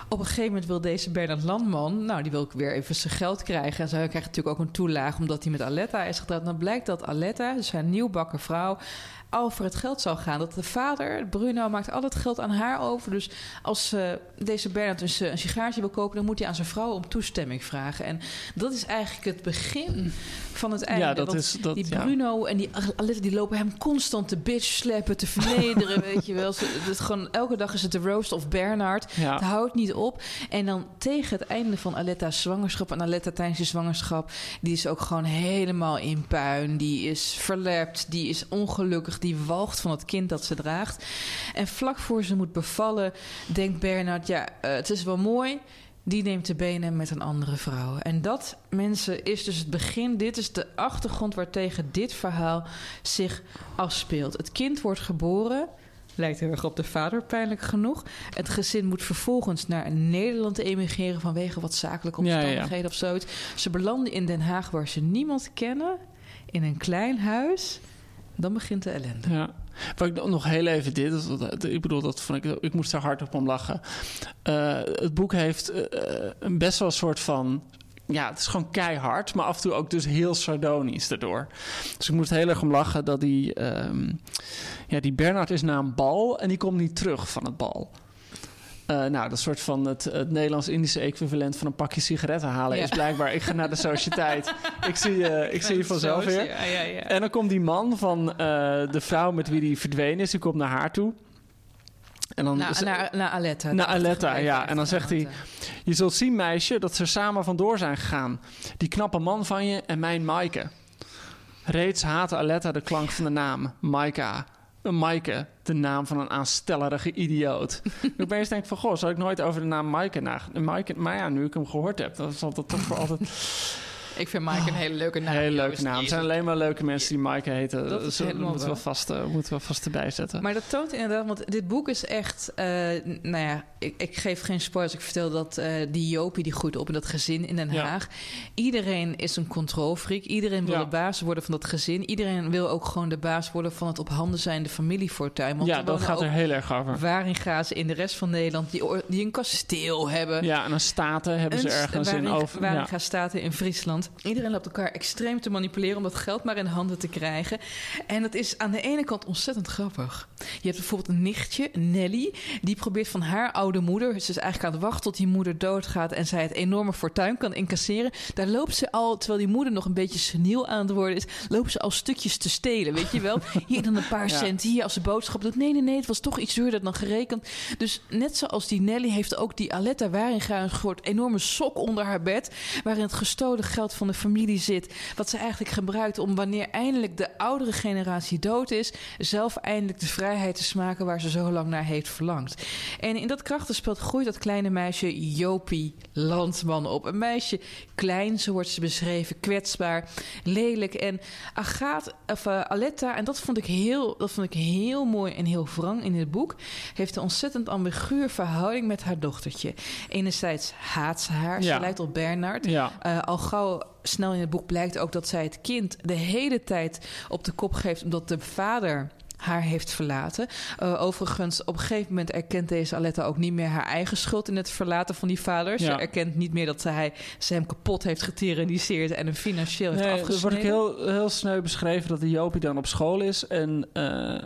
Speaker 7: op een gegeven moment wil deze Bernard Landman... nou, die wil ook weer even zijn geld krijgen. En zij krijgt natuurlijk ook een toelage omdat hij met Aletta is getrouwd. Dan blijkt dat Aletta, dus zijn nieuwbakken vrouw... al voor het geld zou gaan. Dat de vader, Bruno, maakt al het geld aan haar over. Dus als eh, deze Bernard dus een sigaartje wil kopen... dan moet hij aan zijn vrouw om toestemming vragen. En dat is eigenlijk het begin van het einde.
Speaker 8: Ja, dat
Speaker 7: Want
Speaker 8: is- dat-
Speaker 7: die
Speaker 8: ja.
Speaker 7: Bruno en die Aletta die lopen hem constant te bitch slappen, te vernederen, weet je wel. Het gewoon, elke dag is het de roast of Bernard.
Speaker 8: Ja.
Speaker 7: Het houdt niet op. En dan tegen het einde van Aletta's zwangerschap... en Aletta tijdens de zwangerschap... die is ook gewoon helemaal in puin. Die is verlept, die is ongelukkig... die walgt van het kind dat ze draagt. En vlak voor ze moet bevallen... denkt Bernard, ja, eh, het is wel mooi... Die neemt de benen met een andere vrouw. En dat, mensen, is dus het begin. Dit is de achtergrond waartegen dit verhaal zich afspeelt. Het kind wordt geboren. Lijkt heel erg op de vader, pijnlijk genoeg. Het gezin moet vervolgens naar Nederland emigreren vanwege wat zakelijke
Speaker 8: Ja, ja, ja.
Speaker 7: omstandigheden of zoiets. Ze belanden in Den Haag waar ze niemand kennen, in een klein huis. Dan begint de ellende.
Speaker 8: Ja. Wat ik nog heel even dit, ik bedoel, dat vond ik, ik moest er hard op om lachen. Eh, het boek heeft een best wel een soort van. Ja, het is gewoon keihard, maar af en toe ook dus heel sardonisch daardoor. Dus ik moest heel erg om lachen dat die, ehm, ja, die Bernard is naar een bal en die komt niet terug van het bal. Eh, nou, dat soort van het, het Nederlands-Indische equivalent van een pakje sigaretten halen
Speaker 7: Ja.
Speaker 8: is blijkbaar. Ik ga naar de sociëteit. ik zie, eh, ik zie je vanzelf weer.
Speaker 7: Ja, ja, ja.
Speaker 8: En dan komt die man van eh, de vrouw met wie die verdwenen is, die komt naar haar toe. En dan is-
Speaker 7: naar, naar Aletta. De
Speaker 8: Aletta, ja. En dan zegt hij. Je zult zien, meisje, dat ze samen vandoor zijn gegaan. Die knappe man van je en mijn Maaike. Reeds haatte Aletta de klank van de naam Maika. Een Maaike, de naam van een aanstellerige idioot. ik opeens denk van, goh, zou ik nooit over de naam Maaike nagedacht? Maaike, maar ja, nu ik hem gehoord heb, dan zal dat toch voor altijd...
Speaker 7: Ik vind Mike een hele leuke naam.
Speaker 8: Een hele leuke naam.
Speaker 7: Is
Speaker 8: zijn alleen maar leuke mensen die Maaike heten.
Speaker 7: Dat is
Speaker 8: Zo-
Speaker 7: helemaal
Speaker 8: moeten we vast, eh, moeten we vast erbij zetten.
Speaker 7: Maar dat toont inderdaad, want dit boek is echt... eh, n- nou ja, ik, ik geef geen spoilers. Ik vertel dat eh, die Jopie die groeit op in dat gezin in Den
Speaker 8: Ja.
Speaker 7: Haag. Iedereen is een controlfreak. Iedereen wil
Speaker 8: Ja.
Speaker 7: de baas worden van dat gezin. Iedereen wil ook gewoon de baas worden van het op handen zijnde familiefortuin. Want
Speaker 8: ja,
Speaker 7: er
Speaker 8: dat gaat er heel erg over.
Speaker 7: Waringa's in de rest van Nederland die, die een kasteel hebben.
Speaker 8: Ja, en een staten hebben ze ergens in
Speaker 7: Waringa-
Speaker 8: over. Ja.
Speaker 7: Waringa staten in Friesland. Iedereen loopt elkaar extreem te manipuleren om dat geld maar in handen te krijgen. En dat is aan de ene kant ontzettend grappig. Je hebt bijvoorbeeld een nichtje, Nelly, die probeert van haar oude moeder. Ze is eigenlijk aan het wachten tot die moeder doodgaat en zij het enorme fortuin kan incasseren. Daar loopt ze al, terwijl die moeder nog een beetje seniel aan het worden is, loopt ze al stukjes te stelen. Weet je wel? Hier dan een paar cent, hier als ze boodschap doet. Nee, nee, nee, het was toch iets duurder dan gerekend. Dus net zoals die Nelly heeft ook die Aletta Waringa een soort enorme sok onder haar bed. Waarin het gestolen geld van de familie zit. Wat ze eigenlijk gebruikt om wanneer eindelijk de oudere generatie dood is. zelf eindelijk de vrijheid te smaken waar ze zo lang naar heeft verlangd. En in dat krachtenspel groeit dat kleine meisje Jopie Landman op. Een meisje klein, zo wordt ze beschreven, kwetsbaar, lelijk. En Agathe, of eh, Aletta, en dat vond, ik heel, dat vond ik heel mooi en heel wrang in het boek, heeft een ontzettend ambiguur verhouding met haar dochtertje. Enerzijds haat ze haar,
Speaker 8: Ja.
Speaker 7: ze lijkt op Bernard.
Speaker 8: Ja.
Speaker 7: Eh, al gauw snel in het boek blijkt ook dat zij het kind de hele tijd op de kop geeft, omdat de vader haar heeft verlaten. Uh, overigens, op een gegeven moment erkent deze Aletta ook niet meer haar eigen schuld in het verlaten van die vader. Ze erkent niet meer dat hij ze hem kapot heeft getiraniseerd en hem financieel heeft
Speaker 8: Nee, er
Speaker 7: afgesneden.
Speaker 8: wordt ook heel, heel sneu beschreven dat de Jopie dan op school is. En eh,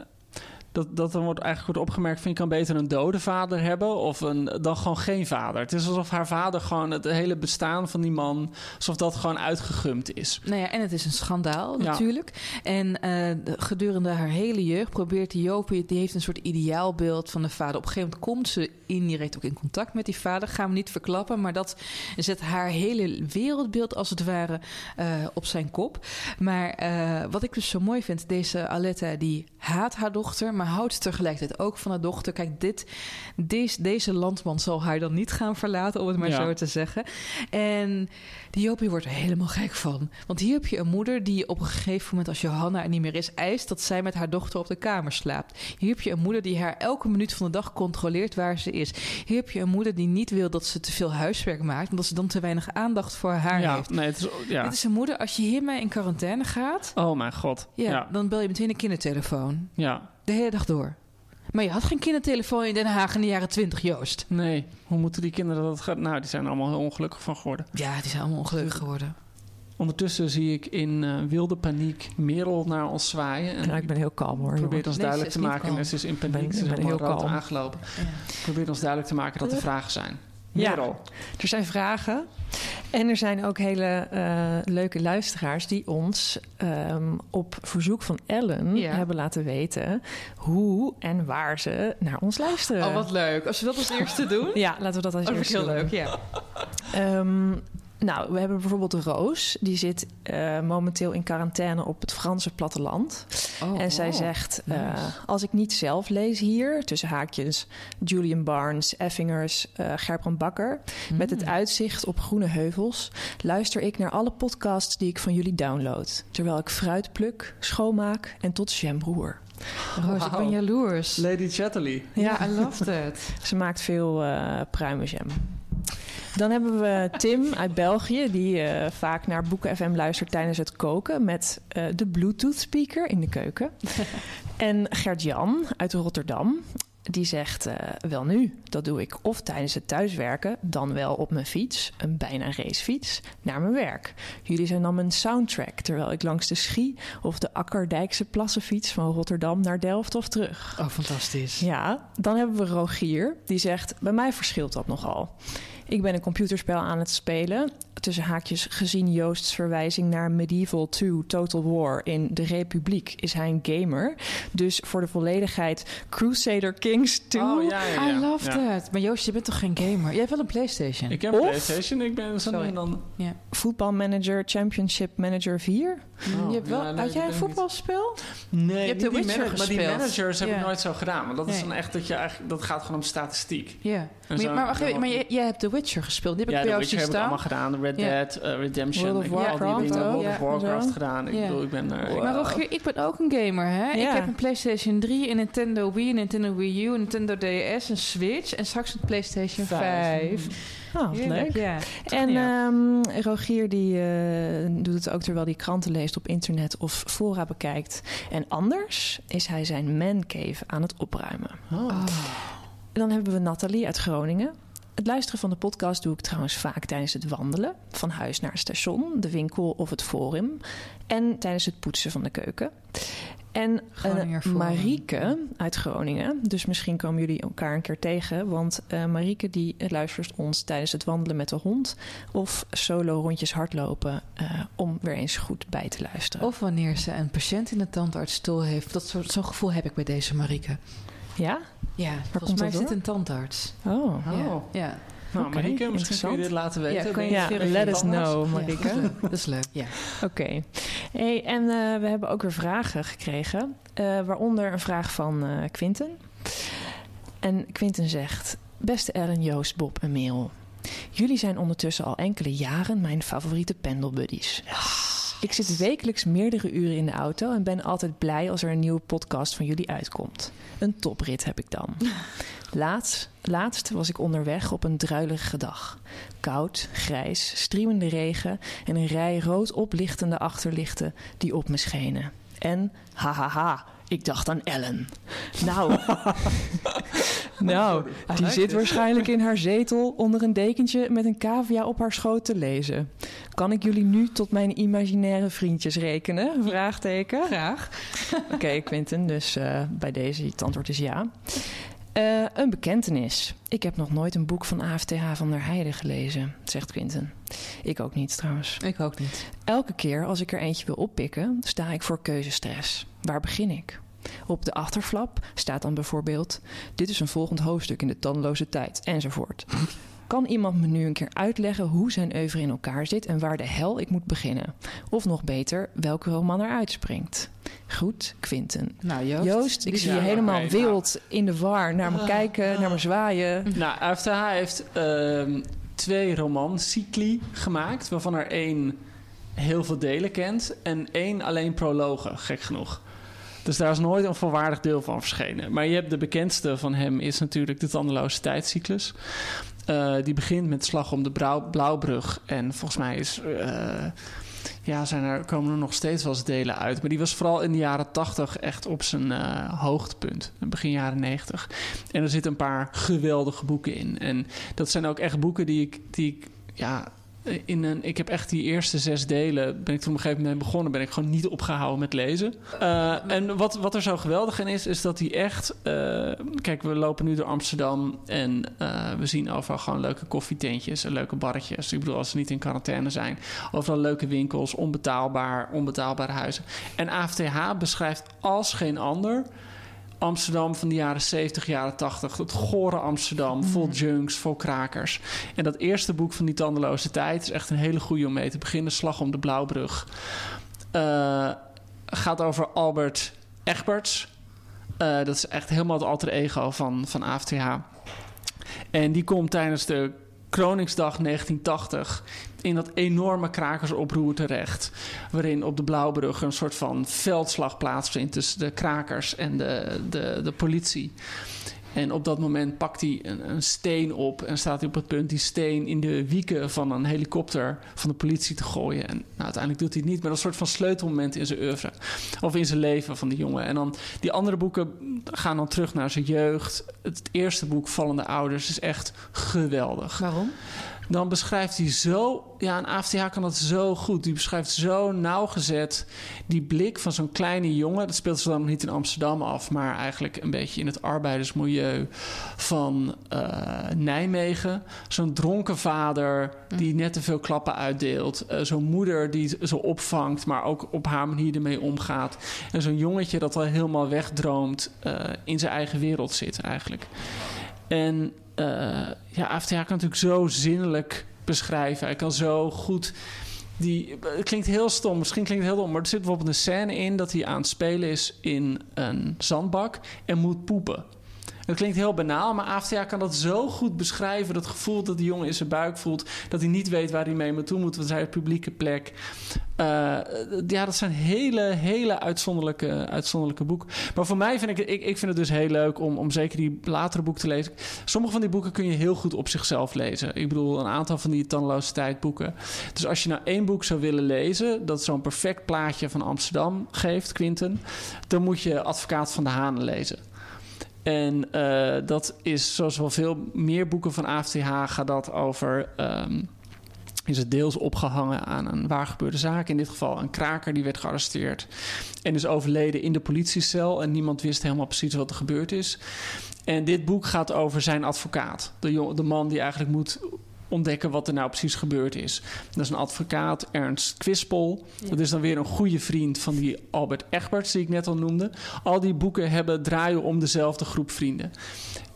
Speaker 8: dat, dat dan wordt eigenlijk wordt opgemerkt... van je kan beter een dode vader hebben of een, dan gewoon geen vader. Het is alsof haar vader gewoon het hele bestaan van die man... alsof dat gewoon uitgegumd is.
Speaker 7: Nou ja, en het is een schandaal
Speaker 8: Ja.
Speaker 7: natuurlijk. En eh, de- gedurende haar hele jeugd probeert die Jopie... die heeft een soort ideaalbeeld van de vader. Op een gegeven moment komt ze indirect ook in contact met die vader. Gaan we niet verklappen, maar dat zet haar hele wereldbeeld... als het ware eh, op zijn kop. Maar eh, wat ik dus zo mooi vind... deze Aletta die haat haar dochter... maar houdt tegelijkertijd ook van haar dochter. Kijk, dit, deze, deze landman zal haar dan niet gaan verlaten... om het maar
Speaker 8: Ja.
Speaker 7: zo te zeggen. En die Jopie wordt er helemaal gek van. Want hier heb je een moeder die op een gegeven moment, als Johanna er niet meer is, eist dat zij met haar dochter op de kamer slaapt. Hier heb je een moeder die haar elke minuut van de dag controleert waar ze is. Hier heb je een moeder die niet wil dat ze te veel huiswerk maakt, omdat ze dan te weinig aandacht voor haar
Speaker 8: ja,
Speaker 7: heeft.
Speaker 8: nee, het is, ja.
Speaker 7: Dit is een moeder, als je hiermee in quarantaine gaat,
Speaker 8: Oh mijn god.
Speaker 7: ja,
Speaker 8: Ja,
Speaker 7: dan bel je meteen een kindertelefoon.
Speaker 8: Ja.
Speaker 7: De hele dag door. Maar je had geen kindertelefoon in Den Haag in de jaren twintig, Joost.
Speaker 8: Nee, hoe moeten die kinderen dat gaan? Nou, die zijn er allemaal heel ongelukkig van geworden.
Speaker 7: Ja, die zijn allemaal ongelukkig geworden.
Speaker 8: Ondertussen zie ik in eh, wilde paniek Merel naar ons zwaaien. En
Speaker 10: Ja, ik ben heel kalm hoor.
Speaker 8: probeert ons
Speaker 7: Nee,
Speaker 8: duidelijk te maken.
Speaker 7: kalm.
Speaker 8: En ze is in
Speaker 10: Ik ben-
Speaker 8: paniek.
Speaker 10: ik
Speaker 8: Ze is
Speaker 10: ben
Speaker 8: helemaal
Speaker 10: heel
Speaker 8: rood
Speaker 10: kalm.
Speaker 8: aangelopen.
Speaker 7: Ja.
Speaker 8: Probeert ons duidelijk te maken dat er vragen zijn.
Speaker 10: Ja. Er zijn vragen. En er zijn ook hele eh, leuke luisteraars die ons ehm, op verzoek van Ellen
Speaker 7: Ja.
Speaker 10: hebben laten weten hoe en waar ze naar ons luisteren.
Speaker 7: Oh, wat leuk. Als we dat als eerste doen.
Speaker 10: Ja, laten we dat als
Speaker 7: Dat vind ik
Speaker 10: eerste
Speaker 7: heel
Speaker 10: doen.
Speaker 7: leuk, ja.
Speaker 10: Ehm, nou, we hebben bijvoorbeeld Roos. Die zit eh, momenteel in quarantaine op het Franse platteland.
Speaker 7: Oh,
Speaker 10: en zij
Speaker 7: wow.
Speaker 10: zegt, eh,
Speaker 7: Nice.
Speaker 10: als ik niet zelf lees hier... tussen haakjes Julian Barnes, Effingers, eh Gerbrand Bakker... met het uitzicht op groene heuvels... luister ik naar alle podcasts die ik van jullie download... terwijl ik fruit pluk, schoonmaak en tot jam roer.
Speaker 7: Roos, ik ben jaloers.
Speaker 8: Lady Chatterley.
Speaker 7: Ja, I loved it.
Speaker 10: Ze maakt veel eh pruimenjam. Dan hebben we Tim uit België, die eh, vaak naar Boeken FM luistert tijdens het koken met eh, de Bluetooth speaker in de keuken. en Gert-Jan uit Rotterdam, die zegt: eh, Wel nu, dat doe ik of tijdens het thuiswerken, dan wel op mijn fiets, een bijna racefiets, naar mijn werk. Jullie zijn dan mijn soundtrack terwijl ik langs de Schie of de Akkerdijkse plassenfiets van Rotterdam naar Delft of terug.
Speaker 7: Oh, fantastisch.
Speaker 10: Ja, dan hebben we Rogier. Die zegt, bij mij verschilt dat nogal. Ik ben een computerspel aan het spelen. Tussen haakjes gezien Joost's verwijzing naar Medieval 2 Total War in de Republiek is hij een gamer. Dus voor de volledigheid Crusader Kings 2.
Speaker 8: Oh, ja, ja, ja.
Speaker 7: I loved
Speaker 8: Ja.
Speaker 7: it. Maar Joost, je bent toch geen gamer? Jij hebt wel een Playstation?
Speaker 8: Ik heb een
Speaker 10: Of-
Speaker 8: PlayStation. Ik ben
Speaker 7: Sorry.
Speaker 8: dan...
Speaker 7: Ja.
Speaker 10: Voetbalmanager Championship Manager 4.
Speaker 8: Oh,
Speaker 7: je hebt wel,
Speaker 8: ja, nee,
Speaker 7: had
Speaker 8: dat
Speaker 7: jij een voetbalspel?
Speaker 8: Nee,
Speaker 7: hebt
Speaker 8: niet
Speaker 7: The
Speaker 8: die
Speaker 7: Witcher
Speaker 8: Maar die managers heb ik nooit zo gedaan. Want dat is
Speaker 7: Nee.
Speaker 8: dan echt dat je eigenlijk... Dat gaat gewoon om statistiek.
Speaker 7: Ja. Maar,
Speaker 8: zo-
Speaker 7: maar wacht even,
Speaker 8: dan-
Speaker 7: maar hebt The Witcher gespeeld. Die heb
Speaker 8: Ja,
Speaker 7: ik
Speaker 8: The
Speaker 7: bij jou
Speaker 8: Witcher heb ik allemaal gedaan. Red. Dead, eh, Redemption.
Speaker 10: World of
Speaker 8: ik heb
Speaker 10: Warcraft.
Speaker 8: World of Warcraft gedaan. Ik bedoel, ik ben... er-
Speaker 7: Maar Rogier, ik ben ook een gamer, hè? Ik heb een PlayStation 3, een Nintendo Wii, een Nintendo Wii U, een Nintendo DS, een Switch en straks een PlayStation
Speaker 8: Vijf.
Speaker 7: 5.
Speaker 10: Oh, wat leuk.
Speaker 7: Ja.
Speaker 10: En ehm, Rogier die eh, doet het ook terwijl hij kranten leest op internet of fora bekijkt. En anders is hij zijn mancave aan het opruimen.
Speaker 8: Oh.
Speaker 10: En dan hebben we Nathalie uit Groningen. Het luisteren van de podcast doe ik trouwens vaak tijdens het wandelen. Van huis naar het station, de winkel of het forum. En tijdens het poetsen van de keuken. En eh. Marieke uit Groningen. Dus misschien komen jullie elkaar een keer tegen. Want eh Marieke die luistert ons tijdens het wandelen met de hond. Of solo rondjes hardlopen. eh, om weer eens goed bij te luisteren.
Speaker 7: Of wanneer ze een patiënt in de tandartsstoel heeft. Dat soort- Zo'n gevoel heb ik bij deze Marieke.
Speaker 10: Ja?
Speaker 7: Ja,
Speaker 10: komt
Speaker 7: volgens mij
Speaker 10: dat
Speaker 7: is dit
Speaker 10: door?
Speaker 7: een tandarts.
Speaker 10: Oh.
Speaker 8: Oh.
Speaker 7: Ja. ja.
Speaker 8: Nou, Marieke, misschien kun je dit laten weten.
Speaker 7: Ja, je
Speaker 10: Ja,
Speaker 7: verifiëren?
Speaker 10: let us know,
Speaker 7: Ja,
Speaker 10: Marieke.
Speaker 7: dat is leuk. Dat is leuk, ja.
Speaker 10: Oké. Hey, en eh, we hebben ook weer vragen gekregen. eh, waaronder een vraag van eh Quinten. En Quinten zegt... Beste Ellen, Joost, Bob en Merel. Jullie zijn ondertussen al enkele jaren mijn favoriete pendelbuddies. Ik zit wekelijks meerdere uren in de auto... en ben altijd blij als er een nieuwe podcast van jullie uitkomt. Een toprit heb ik dan. Laatst, laatst was ik onderweg op een druilige dag. Koud, grijs, striemende regen en een rij rood oplichtende achterlichten die op me schenen. En, hahaha, Ik dacht aan Ellen. Nou, nou die zit waarschijnlijk in haar zetel onder een dekentje met een cavia op haar schoot te lezen. Kan ik jullie nu tot mijn imaginaire vriendjes rekenen? Vraagteken.
Speaker 7: Graag.
Speaker 10: Oké, Quinten, dus eh, bij deze, het antwoord is ja. Eh, een bekentenis. Ik heb nog nooit een boek van AFTH van der Heijden gelezen, zegt Quinten. Ik ook niet trouwens.
Speaker 7: Ik ook niet.
Speaker 10: Elke keer als ik er eentje wil oppikken, sta ik voor keuzestress. Waar begin ik? Op de achterflap staat dan bijvoorbeeld: Dit is een volgend hoofdstuk in de tandeloze tijd, enzovoort. Kan iemand me nu een keer uitleggen hoe zijn oeuvre in elkaar zit en waar de hel ik moet beginnen? Of nog beter, welke roman er uitspringt? Goed, Quinten.
Speaker 7: Nou, Joost.
Speaker 10: Joost, ik zie je helemaal
Speaker 8: oké,
Speaker 10: wild in de war. Naar me kijken, naar me zwaaien.
Speaker 8: Nou, AFTH heeft ehm, twee romancycli gemaakt, waarvan er één heel veel delen kent en één alleen prologen, gek genoeg. Dus daar is nooit een volwaardig deel van verschenen. Maar je hebt de bekendste van hem is natuurlijk de tandeloze tijdcyclus. Eh, die begint met Slag om de Blauwbrug. En volgens mij is, eh, ja, zijn er, komen er nog steeds wel eens delen uit. Maar die was vooral in de jaren 80 echt op zijn eh, hoogtepunt. Begin jaren 90. En er zitten een paar geweldige boeken in. En dat zijn ook echt boeken die ik, die ik ja, in een, ik heb echt die eerste zes delen, ben ik toen op een gegeven moment begonnen, ben ik gewoon niet opgehouden met lezen. Eh, en wat, wat er zo geweldig in is, is dat hij echt, eh, kijk, we lopen nu door Amsterdam en eh, we zien overal gewoon leuke koffietentjes en leuke barretjes. Ik bedoel, als ze niet in quarantaine zijn, overal leuke winkels, onbetaalbaar, onbetaalbare huizen. En AFTH beschrijft als geen ander Amsterdam van de jaren 70, jaren 80. Het gore Amsterdam, vol junks, vol krakers. En dat eerste boek van die tandeloze tijd is echt een hele goede om mee te beginnen. Slag om de Blauwbrug. Eh, gaat over Albert Egberts. Eh, dat is echt helemaal het alter ego van, van AFTH. En die komt tijdens de Kroningsdag 1980 in dat enorme krakersoproer terecht. Waarin op de Blauwbrug een soort van veldslag plaatsvindt tussen de krakers en de, de, de politie. En op dat moment pakt hij een, een steen op en staat hij op het punt die steen in de wieken van een helikopter van de politie te gooien. En nou, uiteindelijk doet hij het niet, maar dat een soort van sleutelmoment in zijn oeuvre. Of in zijn leven van die jongen. En dan die andere boeken gaan dan terug naar zijn jeugd. Het eerste boek, Vallende Ouders, is echt geweldig.
Speaker 7: Waarom?
Speaker 8: Dan beschrijft hij zo... Ja, een AFTH kan dat zo goed. Die beschrijft zo nauwgezet die blik van zo'n kleine jongen. Dat speelt zich dan nog niet in Amsterdam af... maar eigenlijk een beetje in het arbeidersmilieu van eh, Nijmegen. Zo'n dronken vader die net te veel klappen uitdeelt. Eh, zo'n moeder die ze opvangt... maar ook op haar manier ermee omgaat. En zo'n jongetje dat al helemaal wegdroomt... eh, in zijn eigen wereld zit eigenlijk. En eh, ja, AFTH kan natuurlijk zo zinnelijk beschrijven. Hij kan zo goed... Die, het klinkt heel stom, misschien klinkt het heel dom... maar er zit bijvoorbeeld een scène in... dat hij aan het spelen is in een zandbak en moet poepen. Het klinkt heel banaal, maar AFTH kan dat zo goed beschrijven. Dat gevoel dat die jongen in zijn buik voelt. Dat hij niet weet waar hij mee naartoe moet. Want hij is publieke plek. Eh, ja, dat zijn hele, hele uitzonderlijke, uitzonderlijke boeken. Maar voor mij vind ik, ik, ik vind het dus heel leuk om, om zeker die latere boeken te lezen. Sommige van die boeken kun je heel goed op zichzelf lezen. Ik bedoel, een aantal van die tandeloze tijdboeken. Dus als je nou één boek zou willen lezen... dat zo'n perfect plaatje van Amsterdam geeft, Quinten... dan moet je Advocaat van de Hanen lezen. En eh, dat is, zoals wel veel meer boeken van AFTH, gaat dat over. ehm, is het deels opgehangen aan een waar gebeurde zaak. In dit geval een kraker die werd gearresteerd. En is overleden in de politiecel. En niemand wist helemaal precies wat er gebeurd is. En dit boek gaat over zijn advocaat. De, de man die eigenlijk moet ontdekken wat er nou precies gebeurd is. Dat is een advocaat, Ernst Kwispel. Dat is dan weer een goede vriend van die Albert Egberts, die ik net al noemde. Al die boeken hebben draaien om dezelfde groep vrienden.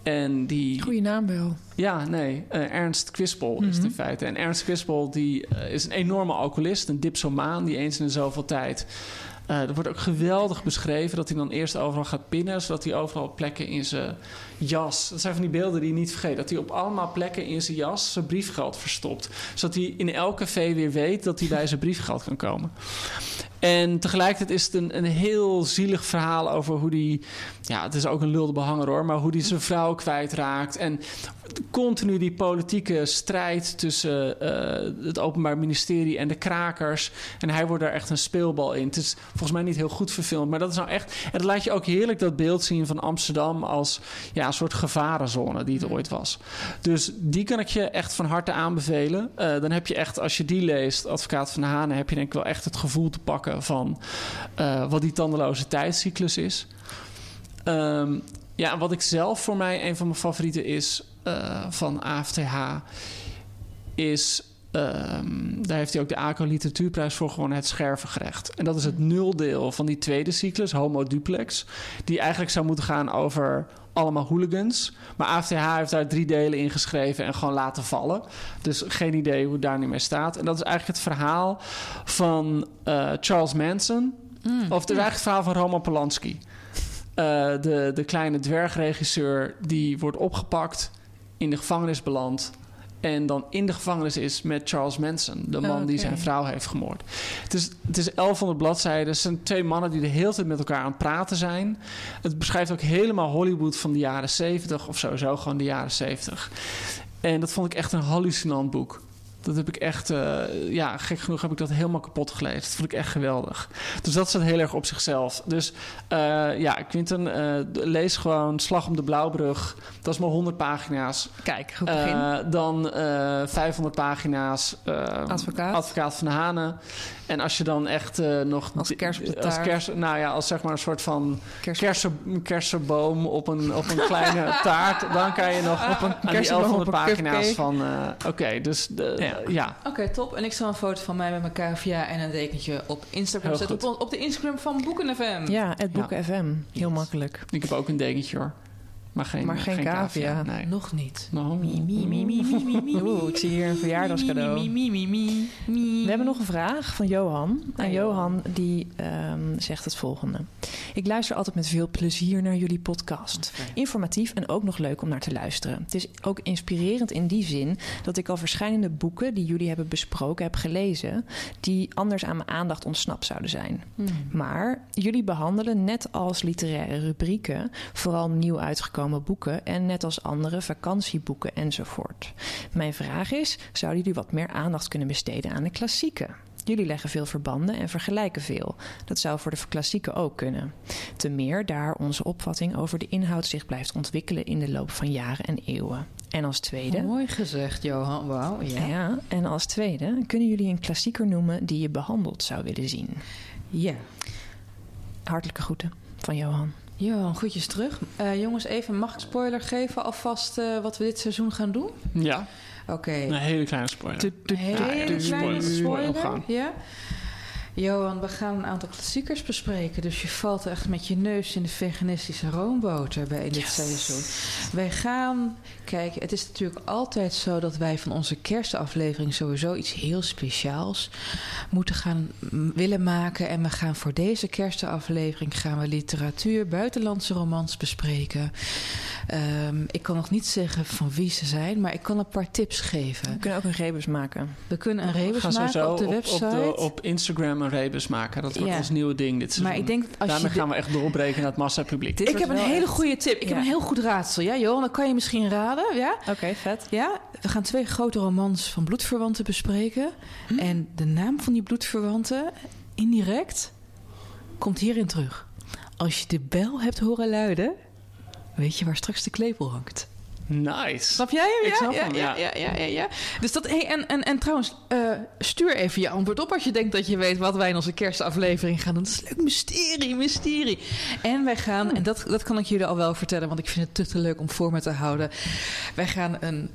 Speaker 8: En die...
Speaker 10: Goeie naam wel.
Speaker 8: Ja, nee. eh, Ernst Kwispel is het in feite. En Ernst Kwispel die, eh, is een enorme alcoholist, een dipsomaan... die eens in de zoveel tijd... eh er wordt ook geweldig beschreven dat hij dan eerst overal gaat pinnen... zodat hij overal plekken in zijn jas... Dat zijn van die beelden die je niet vergeet. Dat hij op allemaal plekken in zijn jas zijn briefgeld verstopt. Zodat hij in elk café weer weet dat hij bij zijn briefgeld kan komen. En tegelijkertijd is het een, een heel zielig verhaal over hoe die... Ja, het is ook een lulde behanger hoor... maar hoe die zijn vrouw kwijtraakt. En continu die politieke strijd tussen eh, het Openbaar Ministerie en de krakers. En hij wordt daar echt een speelbal in. Het is volgens mij niet heel goed verfilmd, maar dat is nou echt... En dat laat je ook heerlijk dat beeld zien van Amsterdam als ja, een soort gevarenzone die het ooit was. Dus die kan ik je echt van harte aanbevelen. Eh, dan heb je echt, als je die leest, Advocaat van de Hanen... heb je denk ik wel echt het gevoel te pakken van eh, wat die tandeloze tijdscyclus is. Ehm, ja, en wat ik zelf voor mij een van mijn favorieten is eh, van AFTH, is. ehm, daar heeft hij ook de ACO Literatuurprijs voor gewonnen, het schervengerecht. En dat is het nuldeel van die tweede cyclus, Homo Duplex. Die eigenlijk zou moeten gaan over allemaal hooligans. Maar AFTH heeft daar drie delen in geschreven en gewoon laten vallen. Dus geen idee hoe het daar nu mee staat. En dat is eigenlijk het verhaal van eh, Charles Manson. Of het is eigenlijk het verhaal van Roman Polanski. Eh, de, de kleine dwergregisseur die wordt opgepakt, in de gevangenis belandt. En dan in de gevangenis is met Charles Manson, de man die zijn vrouw heeft vermoord. Het is, het is 1100 bladzijden. Het zijn twee mannen die de hele tijd met elkaar aan het praten zijn. Het beschrijft ook helemaal Hollywood van de jaren 70, of sowieso gewoon de jaren 70. En dat vond ik echt een hallucinant boek. Dat heb ik echt, eh, ja, gek genoeg heb ik dat helemaal kapot gelezen. Dat vond ik echt geweldig. Dus dat staat heel erg op zichzelf. Dus eh, ja, Quinten, eh, lees gewoon Slag om de Blauwbrug. Dat is maar 100 pagina's.
Speaker 9: Kijk, goed begin.
Speaker 8: Dan eh 500 pagina's
Speaker 9: Advocaat.
Speaker 8: Advocaat van de Hanen. En als je dan echt nog...
Speaker 9: Als kers op de
Speaker 8: als kers, nou ja, als zeg maar een soort van
Speaker 9: Kers-
Speaker 8: kersen, kersenboom op een, op een kleine taart... dan kan je nog op een,
Speaker 9: kersenboom
Speaker 8: 1100
Speaker 9: op een
Speaker 8: pagina's
Speaker 9: cupcake.
Speaker 8: van... Oké, dus de, ja.
Speaker 7: Oké, top. En ik zal een foto van mij met mijn cavia en een dekentje op Instagram
Speaker 8: Heel
Speaker 7: zetten. op de Instagram van Boeken FM.
Speaker 10: Ja, het Boeken FM. Heel makkelijk.
Speaker 8: Ik heb ook een dekentje hoor. Maar geen,
Speaker 10: Maar geen cavia.
Speaker 8: Nee.
Speaker 7: Nog niet.
Speaker 8: Nou,
Speaker 10: Oeh, ik zie hier een verjaardagscadeau. We hebben nog een vraag van Johan. En Johan die ehm, zegt het volgende. Ik luister altijd met veel plezier naar jullie podcast. Informatief en ook nog leuk om naar te luisteren. Het is ook inspirerend in die zin dat ik al verschillende boeken die jullie hebben besproken heb gelezen, die anders aan mijn aandacht ontsnapt zouden zijn. Maar jullie behandelen net als literaire rubrieken vooral nieuw uitgekomen boeken en net als andere vakantieboeken enzovoort. Mijn vraag is: zouden jullie wat meer aandacht kunnen besteden aan de klassieken? Jullie leggen veel verbanden en vergelijken veel. Dat zou voor de klassieken ook kunnen. Te meer daar onze opvatting over de inhoud zich blijft ontwikkelen in de loop van jaren en eeuwen. En als tweede.
Speaker 7: Mooi gezegd, Johan. Wauw, ja.
Speaker 10: Ja, en als tweede, kunnen jullie een klassieker noemen die je behandeld zou willen zien?
Speaker 7: Ja.
Speaker 10: Hartelijke groeten van Johan.
Speaker 7: Johan, goedjes terug. Eh, jongens, even, mag ik spoiler geven alvast eh, wat we dit seizoen gaan doen?
Speaker 8: Ja,
Speaker 7: Oké.
Speaker 8: een hele kleine spoiler.
Speaker 7: Een hele
Speaker 8: ja,
Speaker 7: kleine
Speaker 8: spoiler.
Speaker 7: spoiler. Ja. Johan, we gaan een aantal klassiekers bespreken. Dus je valt echt met je neus in de veganistische roomboter bij in dit seizoen. Wij gaan... Kijk, het is natuurlijk altijd zo dat wij van onze kerstaflevering... sowieso iets heel speciaals moeten gaan willen maken. En we gaan voor deze kerstaflevering... gaan we literatuur, buitenlandse romans bespreken. Ehm, ik kan nog niet zeggen van wie ze zijn... maar ik kan een paar tips geven.
Speaker 10: We kunnen ook een rebus maken.
Speaker 7: We kunnen een
Speaker 8: We
Speaker 7: rebus
Speaker 8: gaan
Speaker 7: maken op de website.
Speaker 8: op, de- op Instagram een rebus maken. Dat wordt
Speaker 7: Ja.
Speaker 8: ons nieuwe ding dit seizoen.
Speaker 7: Maar ik denk dat als
Speaker 8: Daarmee
Speaker 7: je
Speaker 8: gaan we echt doorbreken naar het massapubliek.
Speaker 7: ik heb een hele goede tip. Ik heb een heel goed raadsel. Ja, Johan, dat kan je misschien raden. Ja?
Speaker 10: Oké, vet.
Speaker 7: ja, we gaan twee grote romans van bloedverwanten bespreken. En de naam van die bloedverwanten, indirect, komt hierin terug. Als je de bel hebt horen luiden, weet je waar straks de klepel hangt.
Speaker 8: Nice.
Speaker 7: Snap jij hem?
Speaker 8: Ik
Speaker 7: Ja,
Speaker 8: snap
Speaker 7: ja,
Speaker 8: hem,
Speaker 7: ja,
Speaker 8: ja.
Speaker 7: ja, ja, ja, ja. Dus dat, hey, en, en, en trouwens, eh, stuur even je antwoord op als je denkt dat je weet wat wij in onze kerstaflevering gaan doen. Dat is leuk, mysterie, mysterie. En wij gaan, en dat, dat kan ik jullie al wel vertellen, want ik vind het te, te leuk om voor me te houden. Wij gaan een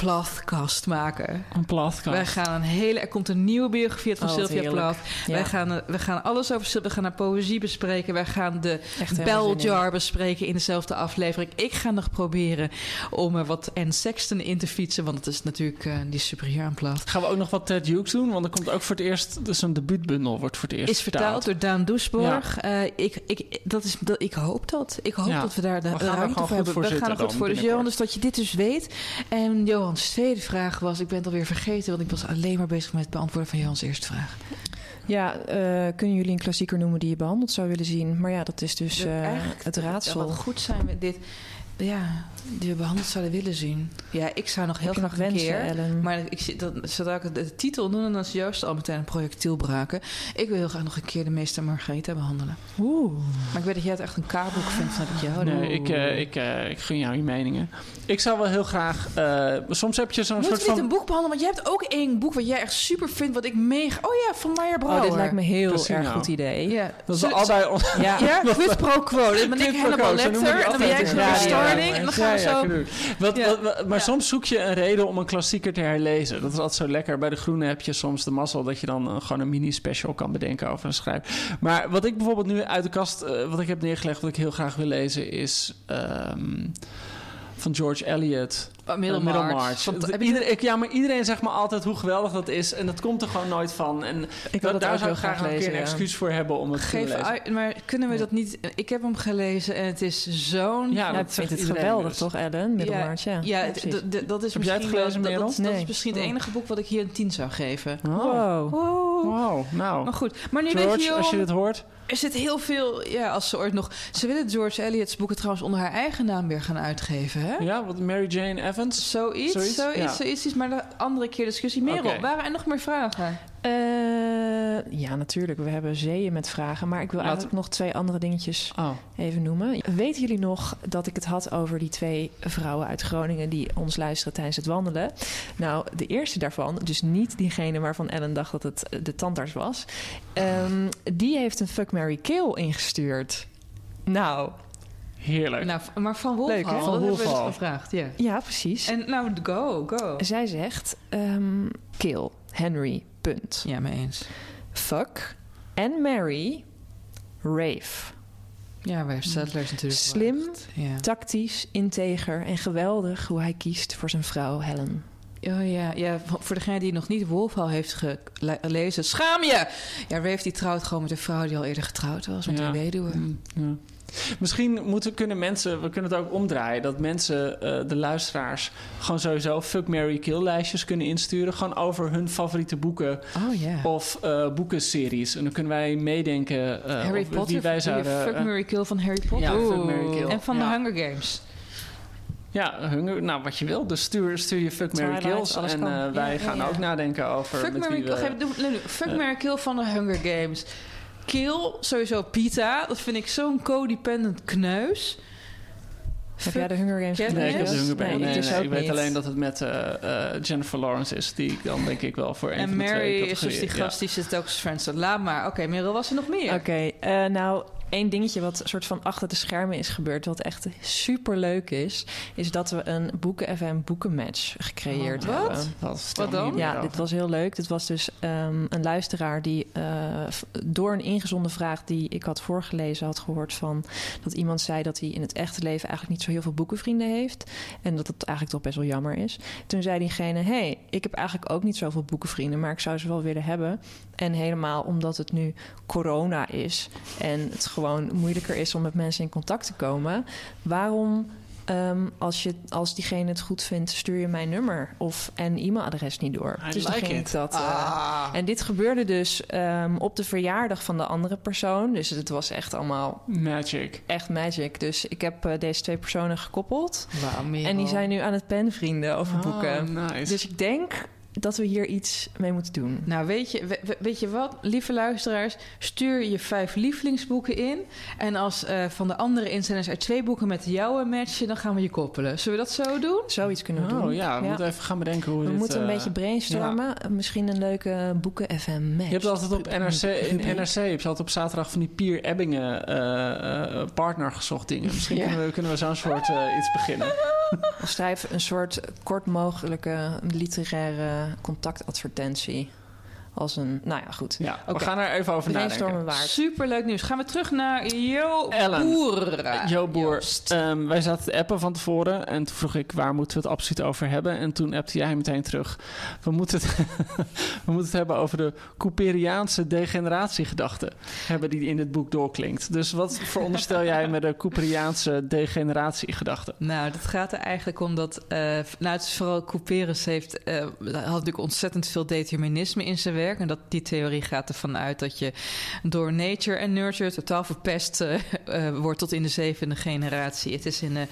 Speaker 7: plathcast maken.
Speaker 8: Een platkast.
Speaker 7: Wij gaan een hele. Er komt een nieuwe biografie uit van
Speaker 10: Oh,
Speaker 7: Sylvia. Plath.
Speaker 10: Ja.
Speaker 7: Wij, gaan, eh, we gaan alles over Syl- We gaan haar poëzie bespreken. Wij gaan de. Beljar bespreken in dezelfde aflevering. Ik ga nog proberen om er wat Anne Sexton in te fietsen. Want het is natuurlijk eh, die superieur aan Plath.
Speaker 8: Gaan we ook nog wat Ted Hughes doen? Want er komt ook voor het eerst... Dus een debuutbundel wordt voor het eerst
Speaker 7: Is vertaald door Daan Doesborg. Eh, ik, ik, dat is, dat, ik hoop dat. Ik hoop
Speaker 8: Ja.
Speaker 7: dat we daar de
Speaker 8: We gaan er
Speaker 7: voor hebben. we gaan er goed voor. Dus. Johan, dus dat je dit dus weet. En Johans tweede vraag was... Ik ben het alweer vergeten, want ik was alleen maar bezig met het beantwoorden van Johans eerste vraag.
Speaker 10: Ja, eh, kunnen jullie een klassieker noemen die je behandeld zou willen zien? Maar ja, dat is dus eh, het
Speaker 7: zou
Speaker 10: raadsel.
Speaker 7: wat goed zijn met dit. Ja, die we behandeld zouden willen zien. Ja, ik zou nog heel graag
Speaker 10: wensen,
Speaker 7: keer.
Speaker 10: Ellen?
Speaker 7: Maar ik zit dan zodra ik de titel doen en dan is Joost al meteen een projectiel braken. Ik wil heel graag nog een keer de meester Margaretha behandelen.
Speaker 10: Oeh.
Speaker 7: Maar ik weet dat jij het echt een K-boek vindt van ik jou.
Speaker 8: Nee, ik, eh, ik, eh, ik gun jou je meningen. Ik zou wel heel graag... eh, soms heb je zo'n
Speaker 7: Moeten
Speaker 8: soort
Speaker 7: we niet
Speaker 8: van...
Speaker 7: een boek behandelen? Want jij hebt ook één boek wat jij echt super vindt, wat ik mega... Oh ja, van Meijer Brouwer.
Speaker 10: Oh, dit lijkt me heel erg goed idee.
Speaker 7: Ja,
Speaker 8: Dat
Speaker 7: Zullen-
Speaker 8: allebei...
Speaker 10: Ja.
Speaker 7: Ja, quid pro quo. Ben ik helemaal
Speaker 8: die
Speaker 7: En dan ben jij
Speaker 8: radio.
Speaker 7: Starling. En dan we
Speaker 8: Ja, ja,
Speaker 7: zo...
Speaker 8: Wat, wat- wat- maar soms zoek je een reden om een klassieker te herlezen. Dat is altijd zo lekker. Bij de Groene heb je soms de mazzel dat je dan eh, gewoon een mini-special kan bedenken over een schrijver. Maar wat ik bijvoorbeeld nu uit de kast, eh, wat ik heb neergelegd, wat ik heel graag wil lezen, is ehm, van George Eliot.
Speaker 7: Oh, Middlemarch.
Speaker 8: Eh, Middlemarch.
Speaker 7: Want je-
Speaker 8: ieder- ik, ja, maar iedereen zegt me altijd hoe geweldig dat is. En dat komt er gewoon nooit van. En
Speaker 10: Ik dat
Speaker 8: daar zou
Speaker 10: heel
Speaker 8: ik graag
Speaker 10: graag
Speaker 8: een keer
Speaker 10: lezen.
Speaker 8: een
Speaker 10: ja.
Speaker 8: excuus voor hebben om het te
Speaker 7: Geef
Speaker 8: lezen.
Speaker 7: uit, maar kunnen we dat niet... Ik heb hem gelezen en het is zo'n...
Speaker 8: Ja,
Speaker 10: Ja,
Speaker 8: dat
Speaker 10: ik
Speaker 8: zegt
Speaker 10: vind het geweldig,
Speaker 8: dus.
Speaker 10: toch, Ellen? Middelmaart, ja.
Speaker 7: Ja, dat is
Speaker 8: Heb jij het
Speaker 7: misschien
Speaker 8: gelezen,
Speaker 7: wel- dat-? Dat, is misschien het enige boek wat ik hier een 10 zou geven.
Speaker 8: Oh.
Speaker 10: Wow.
Speaker 7: Wow.
Speaker 8: Wow, nou.
Speaker 7: Maar goed, maar nu weet
Speaker 8: George,
Speaker 7: je,
Speaker 8: als je dit hoort.
Speaker 7: er zit heel veel... Ja, als ze ooit nog... Ze willen George Eliot's boeken trouwens onder haar eigen naam weer gaan uitgeven, hè?
Speaker 8: Ja, wat Mary Jane Evans.
Speaker 7: Zoiets,
Speaker 8: Zoiets,
Speaker 7: zoiets,
Speaker 8: ja.
Speaker 7: zoiets, is maar de andere keer discussie. Merel, waren er nog meer vragen?
Speaker 10: Eh, ja, natuurlijk. We hebben zeeën met vragen. Maar ik wil eigenlijk nog twee andere dingetjes
Speaker 8: Oh.
Speaker 10: even noemen. Weten jullie nog dat ik het had over die twee vrouwen uit Groningen die ons luisteren tijdens het wandelen? Nou, de eerste daarvan, dus niet diegene waarvan Ellen dacht dat het eh, de tandarts was, ehm, die heeft een Fuck Mary Kill ingestuurd. Nou,
Speaker 8: Heerlijk.
Speaker 7: Nou, maar van Wolfhal,
Speaker 10: Leuk,
Speaker 7: dat hebben we gevraagd, ja.
Speaker 10: ja, precies.
Speaker 7: En nou, go, go.
Speaker 10: Zij zegt, ehm, kill, Henry, punt.
Speaker 7: Ja, mee eens.
Speaker 10: Fuck en Mary, rave.
Speaker 7: Ja, bij Settlers natuurlijk.
Speaker 10: Slim,
Speaker 7: Ja.
Speaker 10: Tactisch, integer en geweldig hoe hij kiest voor zijn vrouw Helen.
Speaker 7: Oh ja, ja, voor degene die nog niet Wolfhal heeft gelezen, schaam je! Ja, Rave die trouwt gewoon met een vrouw die al eerder getrouwd was, met
Speaker 8: Ja.
Speaker 7: een weduwe.
Speaker 8: Mm, ja. Misschien moeten, kunnen mensen, we kunnen het ook omdraaien, dat mensen, eh, de luisteraars, gewoon sowieso fuck, Mary kill lijstjes kunnen insturen. Gewoon over hun favoriete boeken
Speaker 7: Oh
Speaker 8: of eh boekenseries. En dan kunnen wij meedenken eh
Speaker 7: Harry
Speaker 8: of
Speaker 7: Potter,
Speaker 8: wie wij zouden...
Speaker 7: Fuck,
Speaker 8: eh,
Speaker 7: Mary Kill van Harry Potter.
Speaker 8: Ja, Fuck, Kill.
Speaker 7: En van
Speaker 8: Ja.
Speaker 7: de Hunger Games.
Speaker 8: ja, hunger, nou wat je wil. Dus stuur, stuur je fuck, Mary kills. En eh, wij
Speaker 7: Ja,
Speaker 8: gaan
Speaker 7: ja, ja.
Speaker 8: ook nadenken over
Speaker 7: Fuck, Kill.
Speaker 8: eh,
Speaker 7: Mary Kill van de Hunger Games. Kill, sowieso Pita. Dat vind ik zo'n codependent kneus.
Speaker 10: Heb jij de Hunger Games
Speaker 7: je
Speaker 8: Nee, ik heb de
Speaker 7: Yes.
Speaker 8: Hunger Games.
Speaker 10: Nee,
Speaker 8: Nee,
Speaker 10: ik dus
Speaker 8: nee,
Speaker 10: ook
Speaker 8: ik weet
Speaker 10: niet.
Speaker 8: alleen dat het met eh, eh, Jennifer Lawrence is. Die ik dan denk ik wel voor een
Speaker 7: En
Speaker 8: van de twee
Speaker 7: Mary is dus die
Speaker 8: ja.
Speaker 7: gast die zit ook als Friends. Laat maar. Oké, Merel, was er nog meer?
Speaker 10: Oké, eh, nou, één dingetje wat soort van achter de schermen is gebeurd, wat echt super leuk is, is dat we een Boeken FM boekenmatch gecreëerd
Speaker 7: Oh, wat?
Speaker 10: hebben.
Speaker 8: Wat,
Speaker 7: Wat dan?
Speaker 10: Ja, dit was heel leuk. Dit was dus ehm, een luisteraar die eh, door een ingezonden vraag die ik had voorgelezen had gehoord van dat iemand zei dat hij in het echte leven eigenlijk niet zo heel veel boekenvrienden heeft en dat het eigenlijk toch best wel jammer is. Toen zei diegene: hey, ik heb eigenlijk ook niet zoveel boekenvrienden, maar ik zou ze wel willen hebben. En helemaal omdat het nu corona is en het gewoon moeilijker is om met mensen in contact te komen, waarom Ehm, als, je, als diegene het goed vindt, stuur je mijn nummer of en e-mailadres niet door.
Speaker 8: I
Speaker 10: dus dan
Speaker 8: like
Speaker 10: ging dat. eh,
Speaker 7: Ah.
Speaker 10: en dit gebeurde dus ehm, op de verjaardag van de andere persoon. Dus het was echt allemaal
Speaker 8: Magic.
Speaker 10: echt magic. Dus ik heb eh, deze twee personen gekoppeld. En die zijn nu aan het penvrienden over
Speaker 8: Oh,
Speaker 10: boeken.
Speaker 8: nice.
Speaker 10: Dus ik denk dat we hier iets mee moeten doen.
Speaker 7: Nou, weet je, we- we- weet je wat, lieve luisteraars? Stuur je vijf lievelingsboeken in. En als eh, van de andere inzenders er twee boeken met jou matchen... dan gaan we je koppelen. Zullen we dat zo doen?
Speaker 10: Zoiets kunnen we
Speaker 8: Oh
Speaker 10: doen.
Speaker 8: ja, we moeten even gaan bedenken hoe
Speaker 10: We
Speaker 8: dit...
Speaker 10: moeten een
Speaker 8: eh,
Speaker 10: beetje brainstormen. Misschien een leuke boeken FM match.
Speaker 8: Je hebt altijd op NRC, in. NRC heb je altijd op zaterdag van die Pier Ebbingen eh, partner gezocht dingen. Misschien
Speaker 7: Ja.
Speaker 8: kunnen we, kunnen we zo'n soort eh, iets beginnen.
Speaker 10: Of schrijf een soort kort mogelijke literaire contactadvertentie. Als een, nou ja, goed.
Speaker 8: Ja, we gaan er even over nadenken.
Speaker 10: waard.
Speaker 7: Superleuk nieuws. Gaan we terug naar Jo
Speaker 8: Ellen.
Speaker 7: Boer.
Speaker 8: Jo Boer, ehm, wij zaten te appen van tevoren en toen vroeg ik waar moeten we het absoluut over hebben. En toen appte jij meteen terug. We moeten het, we moeten het hebben over de Cooperiaanse degeneratiegedachte. Hebben die in dit boek doorklinkt. Dus wat veronderstel jij met de Cooperiaanse degeneratiegedachte?
Speaker 7: Nou, dat gaat er eigenlijk om dat... eh nou, het is vooral Couperus heeft... eh had natuurlijk ontzettend veel determinisme in zijn En dat, die theorie gaat ervan uit dat je door nature en nurture totaal verpest eh, eh, wordt tot in de zevende generatie. Het is in uh,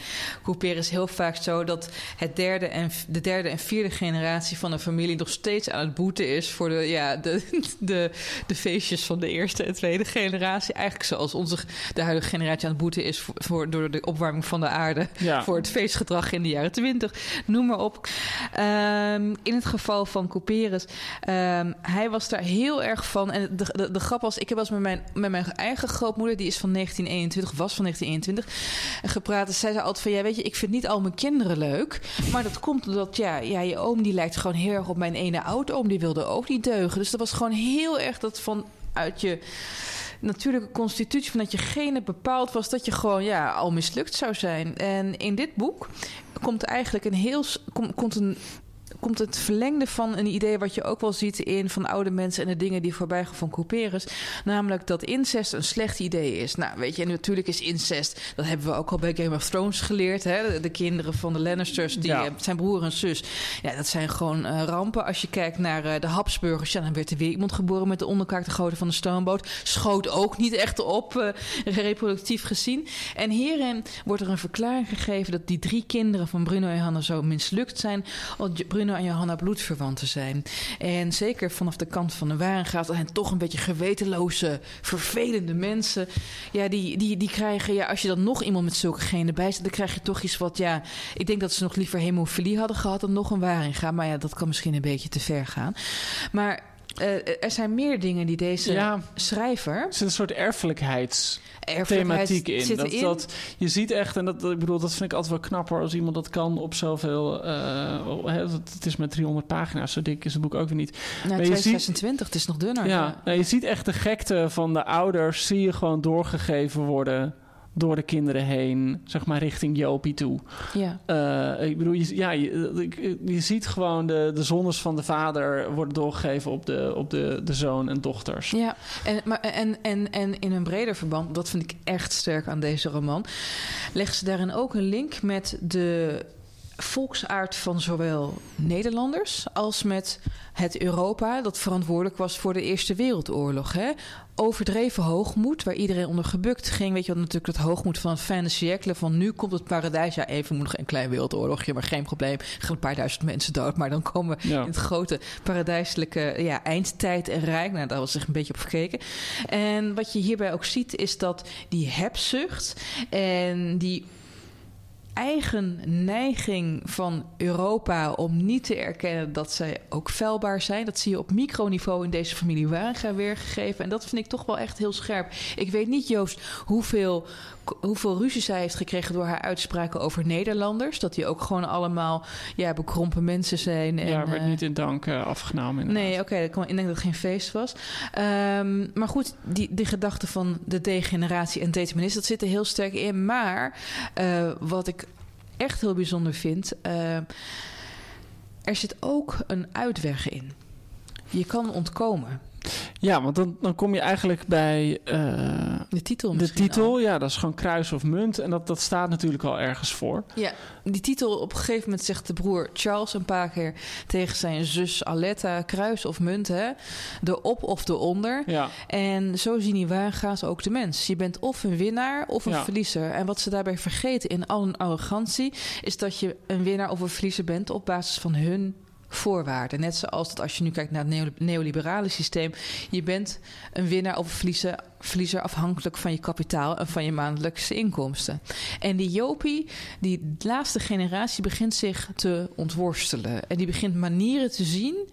Speaker 7: Couperus heel vaak zo dat het derde en, de derde en vierde generatie van een familie nog steeds aan het boeten is voor de, ja, de, de, de feestjes van de eerste en tweede generatie. Eigenlijk zoals onze, de huidige generatie aan het boeten is voor, voor door de opwarming van de aarde.
Speaker 8: Ja.
Speaker 7: Voor het feestgedrag in de jaren twintig. Noem maar op. Ehm, in het geval van Couperus, ehm, hij was daar heel erg van. En de, de, de grap was, ik heb eens met mijn, met mijn eigen grootmoeder, die is van 1921, was van 1921, gepraat. En zij zei altijd van, ja weet je, ik vind niet al mijn kinderen leuk. Maar dat komt omdat, ja, ja je oom die lijkt gewoon heel erg op mijn ene oud-oom. Die wilde ook niet deugen. Dus dat was gewoon heel erg dat van uit je natuurlijke constitutie van dat je genen bepaald was dat je gewoon ja, al mislukt zou zijn. En in dit boek komt eigenlijk een heel komt een komt het verlengde van een idee wat je ook wel ziet in van oude mensen en de dingen die voorbij gaan van Couperus. Namelijk dat incest een slecht idee is. Nou, weet je, en natuurlijk is incest, dat hebben we ook al bij Game of Thrones geleerd. Hè? De, kinderen van de Lannisters, die
Speaker 8: Ja.
Speaker 7: zijn broer en zus. Ja, dat zijn gewoon eh, rampen. Als je kijkt naar eh, de Habsburgers, ja, dan werd er weer iemand geboren met de onderkaak te van de stoomboot. Schoot ook niet echt op, eh, reproductief gezien. En hierin wordt er een verklaring gegeven dat die drie kinderen van Bruno en Johanna zo mislukt zijn. omdat Bruno en Johanna bloedverwanten zijn. En zeker vanaf de kant van de Warengaat, zijn toch een beetje gewetenloze, vervelende mensen. Ja, die, die, die krijgen, ja, als je dan nog iemand met zulke genen bij zit, dan krijg je toch iets wat, ja, ik denk dat ze nog liever hemofilie hadden gehad dan nog een Waringa. Maar ja, dat kan misschien een beetje te ver gaan. Maar eh, er zijn meer dingen die deze
Speaker 8: Ja.
Speaker 7: schrijver.
Speaker 8: Er zit een soort erfelijkheids
Speaker 7: Erfelijkheid
Speaker 8: in. Dat, je ziet echt, en dat, ik bedoel, dat vind ik altijd wel knapper als iemand dat kan op zoveel. hè, het is met 300 pagina's, zo dik is het boek ook weer niet.
Speaker 7: Nou,
Speaker 8: Maar je ziet-
Speaker 7: 226, het is nog dunner.
Speaker 8: Ja, nou, je ziet echt de gekte van de ouders, zie je gewoon doorgegeven worden door de kinderen heen, zeg maar richting Jopie toe.
Speaker 7: ja.
Speaker 8: Eh, ik bedoel, je, ja, je, je ziet gewoon de, de zondes van de vader worden doorgegeven op de, op de, de zoon en dochters.
Speaker 7: Ja, en, maar, en, en, en in een breder verband, dat vind ik echt sterk aan deze roman, leggen ze daarin ook een link met de volksaard van zowel Nederlanders als met het Europa dat verantwoordelijk was voor de Eerste Wereldoorlog. Hè? Overdreven hoogmoed, waar iedereen onder gebukt ging. Weet je wat natuurlijk het hoogmoed van siècle, van nu komt het paradijs. Ja, even moet nog een klein wereldoorlogje, maar geen probleem. Gaan een paar duizend mensen dood, maar dan komen we
Speaker 8: Ja.
Speaker 7: in het grote paradijselijke ja, eindtijd en rijk. Nou, daar was zich een beetje op gekeken. En wat je hierbij ook ziet, is dat die hebzucht en die eigen neiging van Europa om niet te erkennen dat zij ook vuilbaar zijn. Dat zie je op microniveau in deze familie Waringa weergegeven. En dat vind ik toch wel echt heel scherp. Ik weet niet, Joost, hoeveel, hoeveel ruzie zij heeft gekregen door haar uitspraken over Nederlanders. Dat die ook gewoon allemaal ja, bekrompen mensen zijn. En,
Speaker 8: ja, werd
Speaker 7: eh,
Speaker 8: niet in dank eh, afgenomen. inderdaad.
Speaker 7: Nee, oké, ik kan- ik denk dat het geen feest was. Ehm, maar goed, die, die gedachte van de degeneratie en determinisme, dat zit er heel sterk in. Maar eh, wat ik echt heel bijzonder vind, er zit ook een uitweg in. Je kan ontkomen.
Speaker 8: Ja, want dan, dan kom je eigenlijk bij eh,
Speaker 7: De titel
Speaker 8: de titel.
Speaker 7: al.
Speaker 8: Ja, dat is gewoon kruis of munt. En dat, dat staat natuurlijk al ergens voor.
Speaker 7: Ja, die titel op een gegeven moment zegt de broer Charles een paar keer tegen zijn zus Aletta, kruis of munt, hè? De op of de onder.
Speaker 8: Ja,
Speaker 7: En zo zien die waanga's ook de mens. Je bent of een winnaar of een
Speaker 8: Ja.
Speaker 7: verliezer. En wat ze daarbij vergeten in al hun arrogantie... is dat je een winnaar of een verliezer bent op basis van hun voorwaarden. Net zoals dat als je nu kijkt naar het neo- neoliberale systeem... je bent een winnaar of verliezer, verliezer afhankelijk van je kapitaal... en van je maandelijkse inkomsten. En die Jopie, die laatste generatie, begint zich te ontworstelen. En die begint manieren te zien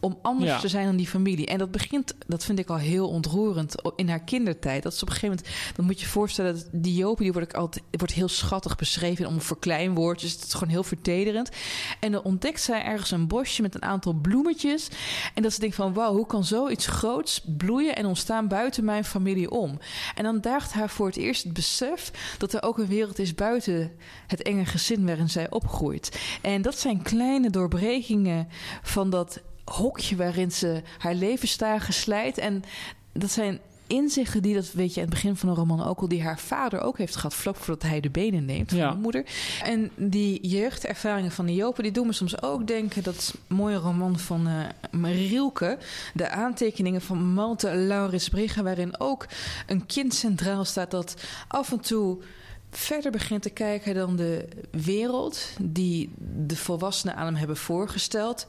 Speaker 7: om anders
Speaker 8: Ja.
Speaker 7: te zijn dan die familie. En dat begint, dat vind ik al heel ontroerend in haar kindertijd. Dat is op een gegeven moment, dan moet je je voorstellen dat die Jopie, die wordt, altijd, wordt heel schattig beschreven om verkleinwoordjes. Het is gewoon heel vertederend. En dan ontdekt zij ergens een bosje met een aantal bloemetjes. En dat ze denkt van, wauw, hoe kan zoiets groots bloeien en ontstaan buiten mijn familie om? En dan daagt haar voor het eerst het besef dat er ook een wereld is buiten het enge gezin waarin zij opgroeit. En dat zijn kleine doorbrekingen van dat hokje waarin ze haar levensdagen slijt. En dat zijn inzichten die, dat weet je, aan het begin van de roman ook al, die haar vader ook heeft gehad, vlak voordat hij de benen neemt van
Speaker 8: Ja.
Speaker 7: de moeder. En die jeugdervaringen van Niobe, die doen me soms ook denken, dat mooie roman van eh Marielke, de aantekeningen van Malte Lauris Brigge, waarin ook een kind centraal staat dat af en toe verder begint te kijken dan de wereld die de volwassenen aan hem hebben voorgesteld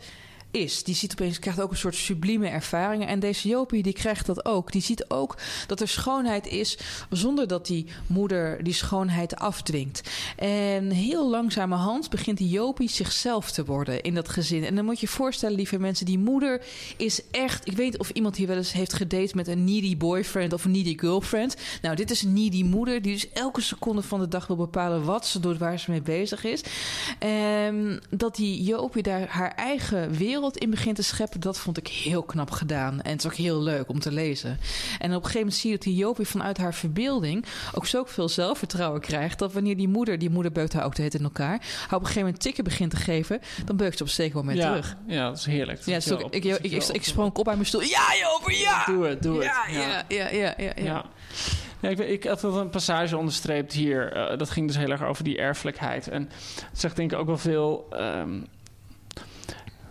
Speaker 7: is. Die ziet opeens, krijgt ook een soort sublieme ervaringen. En deze Jopie, die krijgt dat ook. Die ziet ook dat er schoonheid is zonder dat die moeder die schoonheid afdwingt. En heel langzamerhand begint die Jopie zichzelf te worden in dat gezin. En dan moet je je voorstellen, lieve mensen, die moeder is echt... Ik weet of iemand hier wel eens heeft gedate met een needy boyfriend of een needy girlfriend. Nou, dit is een needy moeder die dus elke seconde van de dag wil bepalen wat ze doet, waar ze mee bezig is. En dat die Jopie daar haar eigen wereld in begint te scheppen, dat vond ik heel knap gedaan. En het is ook heel leuk om te lezen. En op een gegeven moment zie je dat die Jopie vanuit haar verbeelding ook zo veel zelfvertrouwen krijgt, dat wanneer die moeder, die moeder beukt haar ook de hele in elkaar, haar op een gegeven moment tikken begint te geven, dan beukt ze op een zeker moment
Speaker 8: ja,
Speaker 7: terug.
Speaker 8: Ja, dat is heerlijk. Dat
Speaker 7: Ja,
Speaker 8: is
Speaker 7: het ook-
Speaker 8: op-
Speaker 7: ik, ik, ik, ik sprong op uit mijn stoel. Ja, Jopie, ja!
Speaker 8: Doe het, doe het.
Speaker 7: Ja, ja, ja, ja, ja. ja.
Speaker 8: Ja. Ja, ik, ik had een passage onderstreept hier. eh, dat ging dus heel erg over die erfelijkheid. En het zegt denk ik ook wel veel. ehm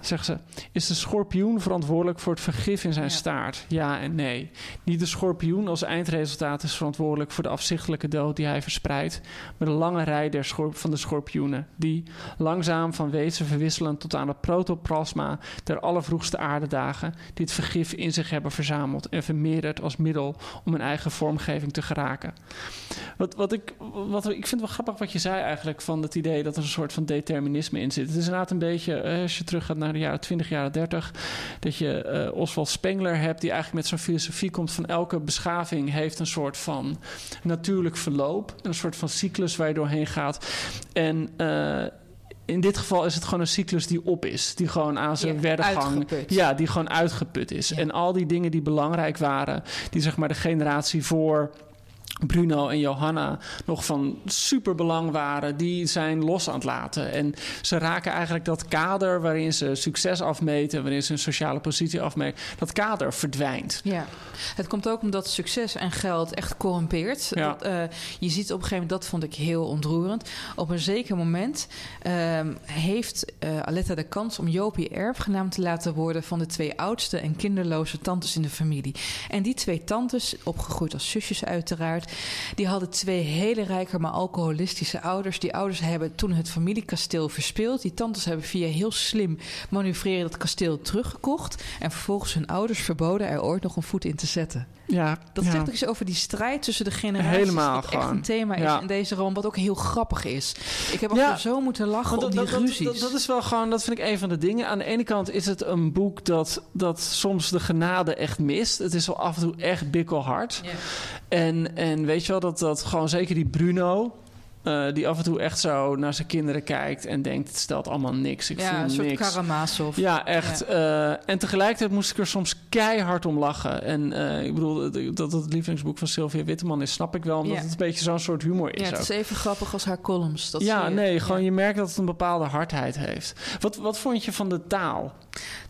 Speaker 8: zegt ze, is de schorpioen verantwoordelijk voor het vergif in zijn
Speaker 7: Ja.
Speaker 8: staart? Ja en nee. Niet de schorpioen als eindresultaat is verantwoordelijk voor de afzichtelijke dood die hij verspreidt, maar de lange rij der schorp van de schorpioenen, die langzaam van wezen verwisselen tot aan het protoplasma der allervroegste aardedagen, die het vergif in zich hebben verzameld en vermeerderd als middel om een eigen vormgeving te geraken. Wat, wat ik, wat, ik vind het wel grappig wat je zei eigenlijk van het idee dat er een soort van determinisme in zit. Het is inderdaad een beetje, eh, als je terug gaat naar de jaren 20, jaren 30, dat je eh, Oswald Spengler hebt die eigenlijk met zo'n filosofie komt van elke beschaving heeft een soort van natuurlijk verloop, een soort van cyclus waar je doorheen gaat. En eh, in dit geval is het gewoon een cyclus die op is. Die gewoon aan zijn
Speaker 7: Ja,
Speaker 8: werdegang...
Speaker 7: uitgeput.
Speaker 8: Ja, die gewoon uitgeput is. En al die dingen die belangrijk waren... die zeg maar de generatie voor... Bruno en Johanna nog van super belang waren, die zijn los aan het laten. En ze raken eigenlijk dat kader waarin ze succes afmeten, waarin ze een sociale positie afmeten, dat kader verdwijnt.
Speaker 7: Ja, het komt ook omdat succes en geld echt corrumpeert.
Speaker 8: Ja.
Speaker 7: Dat, eh, je ziet op een gegeven moment, dat vond ik heel ontroerend. Op een zeker moment ehm, heeft eh, Aletta de kans om Jopie erfgenaam te laten worden van de twee oudste en kinderloze tantes in de familie. En die twee tantes, opgegroeid als zusjes uiteraard, die hadden twee hele rijke maar alcoholistische ouders. Die ouders hebben toen het familiekasteel verspeeld. Die tantes hebben via heel slim manoeuvreren dat kasteel teruggekocht. En vervolgens hun ouders verboden er ooit nog een voet in te zetten.
Speaker 8: Ja,
Speaker 7: Dat
Speaker 8: ja.
Speaker 7: zegt ook iets over die strijd tussen de generaties.
Speaker 8: Helemaal
Speaker 7: dat echt een thema is
Speaker 8: Ja.
Speaker 7: in deze roman, wat ook heel grappig is. Ik heb ook
Speaker 8: Ja.
Speaker 7: zo moeten lachen op die
Speaker 8: dat,
Speaker 7: ruzies.
Speaker 8: dat, dat is wel gewoon, dat vind ik een van de dingen. Aan de ene kant is het een boek dat, dat soms de genade echt mist. Het is wel af en toe echt bikkelhard. En, en weet je wel, dat, dat gewoon zeker die Bruno... eh, die af en toe echt zo naar zijn kinderen kijkt en denkt: het stelt allemaal niks. Ik
Speaker 7: ja,
Speaker 8: voel
Speaker 7: een soort
Speaker 8: niks.
Speaker 7: Karamazov.
Speaker 8: Ja, echt. eh, en tegelijkertijd moest ik er soms keihard om lachen. En eh, ik bedoel, dat- dat het lievelingsboek van Sylvia Witteman is, snap ik wel. Omdat
Speaker 7: Ja.
Speaker 8: het een beetje zo'n soort humor is.
Speaker 7: Ja, het
Speaker 8: ook.
Speaker 7: is even grappig als haar columns. Dat
Speaker 8: ja, nee, gewoon je merkt dat het een bepaalde hardheid heeft. Wat, wat vond je van de taal?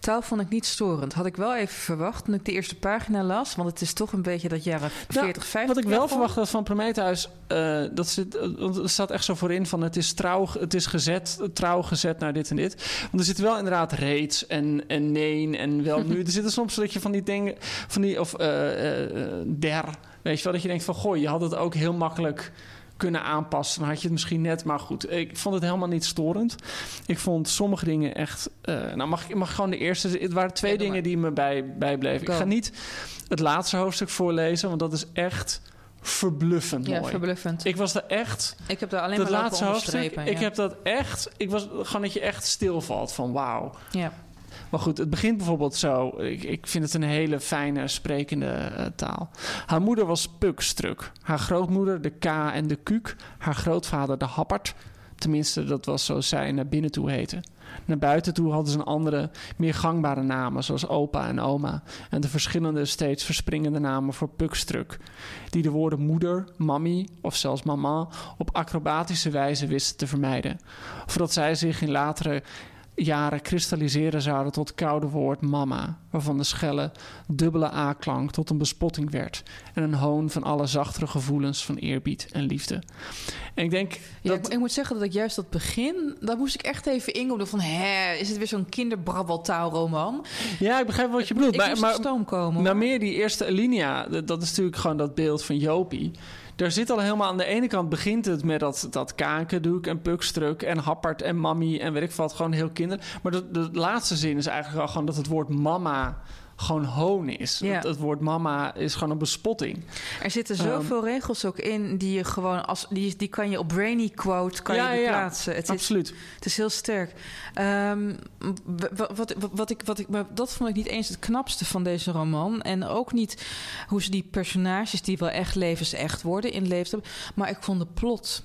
Speaker 7: Taal vond ik niet storend. Had ik wel even verwacht toen ik de eerste pagina las. Want het is toch een beetje dat jaren 40, 50.
Speaker 8: Wat ik wel verwacht had van Prometheus, eh, dat zit, eh, want er staat echt zo voorin van het is trouw, het is gezet, trouw gezet naar dit en dit. Want er zit wel inderdaad reeds en, en nee en wel nu. er zitten soms dat je van die dingen, van die, of eh, eh, eh, der, weet je wel, dat je denkt van goh, je had het ook heel makkelijk kunnen aanpassen. Dan had je het misschien net, maar goed. Ik vond het helemaal niet storend. Ik vond sommige dingen echt... eh, nou, mag ik mag gewoon de eerste... Het waren twee dingen die me bij, bijbleven.
Speaker 7: Go.
Speaker 8: Ik ga niet het laatste hoofdstuk voorlezen... want dat is echt verbluffend
Speaker 7: Ja,
Speaker 8: mooi.
Speaker 7: verbluffend.
Speaker 8: Ik was er echt...
Speaker 7: Ik heb daar alleen maar
Speaker 8: laatste hoofdstuk, ik heb dat echt... Ik was gewoon dat je echt stilvalt van wauw.
Speaker 7: Ja.
Speaker 8: Maar goed, het begint bijvoorbeeld zo. Ik, ik vind het een hele fijne, sprekende eh, taal. Haar moeder was Pukstruk. Haar grootmoeder de K en de Kuuk. Haar grootvader de Happert. Tenminste, dat was zoals zij naar binnen toe heette. Naar buiten toe hadden ze een andere, meer gangbare namen, zoals opa en oma. En de verschillende, steeds verspringende namen voor Pukstruk. Die de woorden moeder, mammy of zelfs mama op acrobatische wijze wisten te vermijden. Voordat zij zich in latere jaren kristalliseren zouden tot het koude woord mama, waarvan de schelle dubbele A-klank tot een bespotting werd en een hoon van alle zachtere gevoelens van eerbied en liefde. En ik denk
Speaker 7: Ja,
Speaker 8: dat
Speaker 7: ik, ik moet zeggen dat ik juist dat begin, daar moest ik echt even inkomen van, hè, is het weer zo'n kinderbrabbeltaalroman?
Speaker 8: Ja, ik begrijp wat je bedoelt.
Speaker 7: Ik
Speaker 8: maar, maar,
Speaker 7: stoom komen.
Speaker 8: Nou, meer die eerste alinea, dat dat is natuurlijk gewoon dat beeld van Jopie. Daar zit al helemaal aan de ene kant begint het met dat, dat kakendoek en pukstruk en happert en mammy en weet ik wat, gewoon heel kinder. Maar de, de laatste zin is eigenlijk al gewoon dat het woord mama gewoon hoon is.
Speaker 7: Ja.
Speaker 8: Het, het woord mama is gewoon een bespotting.
Speaker 7: Er zitten
Speaker 8: Ehm,
Speaker 7: zoveel regels ook in die je gewoon als die, die kan je op Brainy quote kan
Speaker 8: Ja,
Speaker 7: je
Speaker 8: ja,
Speaker 7: plaatsen. Het is,
Speaker 8: Absoluut.
Speaker 7: het is heel sterk. Ehm, wat, wat, wat ik, wat ik, maar dat vond ik niet eens het knapste van deze roman. En ook niet hoe ze die personages die wel echt levensecht worden in hebben. Maar ik vond de plot.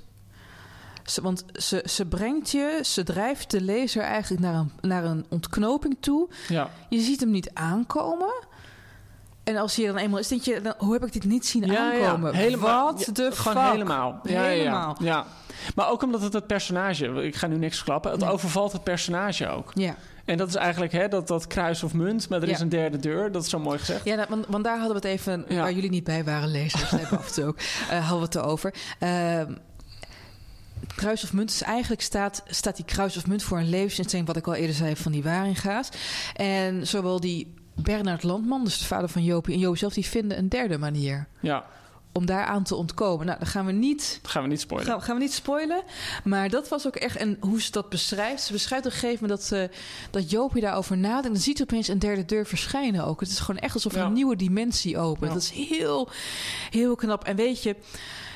Speaker 7: Ze, want ze, ze brengt je, ze drijft de lezer eigenlijk naar een, naar een ontknoping toe.
Speaker 8: Ja.
Speaker 7: Je ziet hem niet aankomen. En als je dan eenmaal is, denk je, dan, hoe heb ik dit niet zien
Speaker 8: Ja, ja,
Speaker 7: aankomen?
Speaker 8: helemaal.
Speaker 7: Wat de
Speaker 8: Gewoon
Speaker 7: fuck?
Speaker 8: helemaal.
Speaker 7: Helemaal.
Speaker 8: Ja. Maar ook omdat het het personage, ik ga nu niks verklappen, het
Speaker 7: Nee.
Speaker 8: overvalt het personage ook.
Speaker 7: Ja.
Speaker 8: En dat is eigenlijk hè, dat, dat kruis of munt, maar er is een derde deur. Dat is zo mooi gezegd.
Speaker 7: Ja, nou, want, want daar hadden we het even,
Speaker 8: Ja.
Speaker 7: waar jullie niet bij waren, lezers, hebben af en toe ook, eh, hadden we het erover. Ehm, kruis of munt is eigenlijk staat, staat die kruis of munt voor een levensinstelling, wat ik al eerder zei van die Waringa's. En zowel die Bernard Landman, dus de vader van Jopie en Joop zelf, die vinden een derde manier
Speaker 8: Ja,
Speaker 7: om daaraan te ontkomen. Nou, dan gaan we niet
Speaker 8: dat gaan we niet spoilen.
Speaker 7: Gaan, gaan we niet spoilen. Maar dat was ook echt... En hoe ze dat beschrijft... Ze beschrijft op een gegeven moment dat, eh dat Jopie daarover nadenkt... en dan ziet opeens een derde deur verschijnen ook. Het is gewoon echt alsof
Speaker 8: Ja.
Speaker 7: een nieuwe dimensie opent.
Speaker 8: Ja.
Speaker 7: Dat is heel, heel knap. En weet je...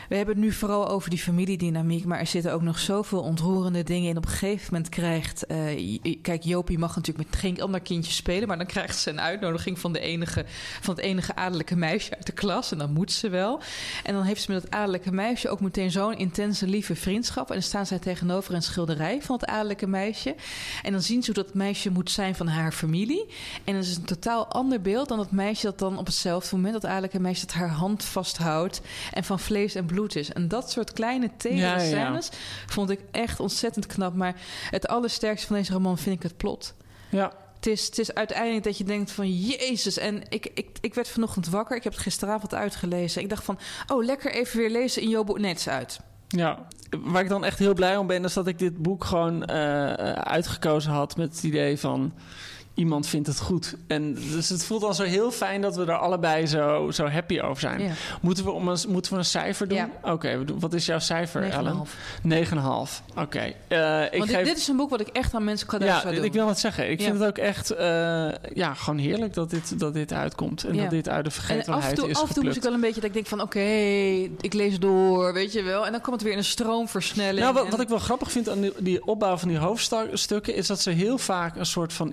Speaker 7: We hebben het nu vooral over die familiedynamiek... maar er zitten ook nog zoveel ontroerende dingen in. Op een gegeven moment krijgt... eh, kijk, Jopie mag natuurlijk met geen ander kindje spelen... maar dan krijgt ze een uitnodiging van, de enige, van het enige adellijke meisje uit de klas... en dan moet ze wel. En dan heeft ze met het adellijke meisje ook meteen zo'n intense, lieve vriendschap. En dan staan zij tegenover een schilderij van het adellijke meisje. En dan zien ze hoe dat meisje moet zijn van haar familie. En dat is een totaal ander beeld dan dat meisje dat dan op hetzelfde moment... dat adellijke meisje dat haar hand vasthoudt en van vlees en bloed is. En dat soort kleine
Speaker 8: ja, ja.
Speaker 7: scènes vond ik echt ontzettend knap. Maar het allersterkste van deze roman vind ik het plot.
Speaker 8: Ja,
Speaker 7: Het is, het is uiteindelijk dat je denkt van Jezus. En ik, ik, ik werd vanochtend wakker. Ik heb het gisteravond uitgelezen. Ik dacht van, oh, lekker even weer lezen in Jobo Nets uit.
Speaker 8: ja. Waar ik dan echt heel blij om ben, is dat ik dit boek gewoon eh, uitgekozen had met het idee van iemand vindt het goed. En dus het voelt dan zo heel fijn dat we er allebei zo, zo happy over zijn.
Speaker 7: Ja.
Speaker 8: Moeten, we om een, moeten we een cijfer doen?
Speaker 7: Ja.
Speaker 8: Oké, wat is jouw cijfer,
Speaker 7: 9,5.
Speaker 8: Ellen? 9,5. Oké. Eh, ik
Speaker 7: Want dit,
Speaker 8: geef...
Speaker 7: dit is een boek wat ik echt aan mensen cadeau
Speaker 8: Ja,
Speaker 7: zou doen.
Speaker 8: ik wil het zeggen. Ik
Speaker 7: Ja.
Speaker 8: vind het ook echt eh, ja, gewoon heerlijk dat dit, dat dit uitkomt. En dat dit uit de
Speaker 7: en af en
Speaker 8: vergetelheid
Speaker 7: toe,
Speaker 8: is
Speaker 7: af en toe moest ik wel een beetje dat ik denk van... oké, ik lees door, weet je wel. En dan komt het weer in een stroomversnelling.
Speaker 8: Nou, wat,
Speaker 7: En-
Speaker 8: wat ik wel grappig vind aan die, die opbouw van die hoofdstukken... is dat ze heel vaak een soort van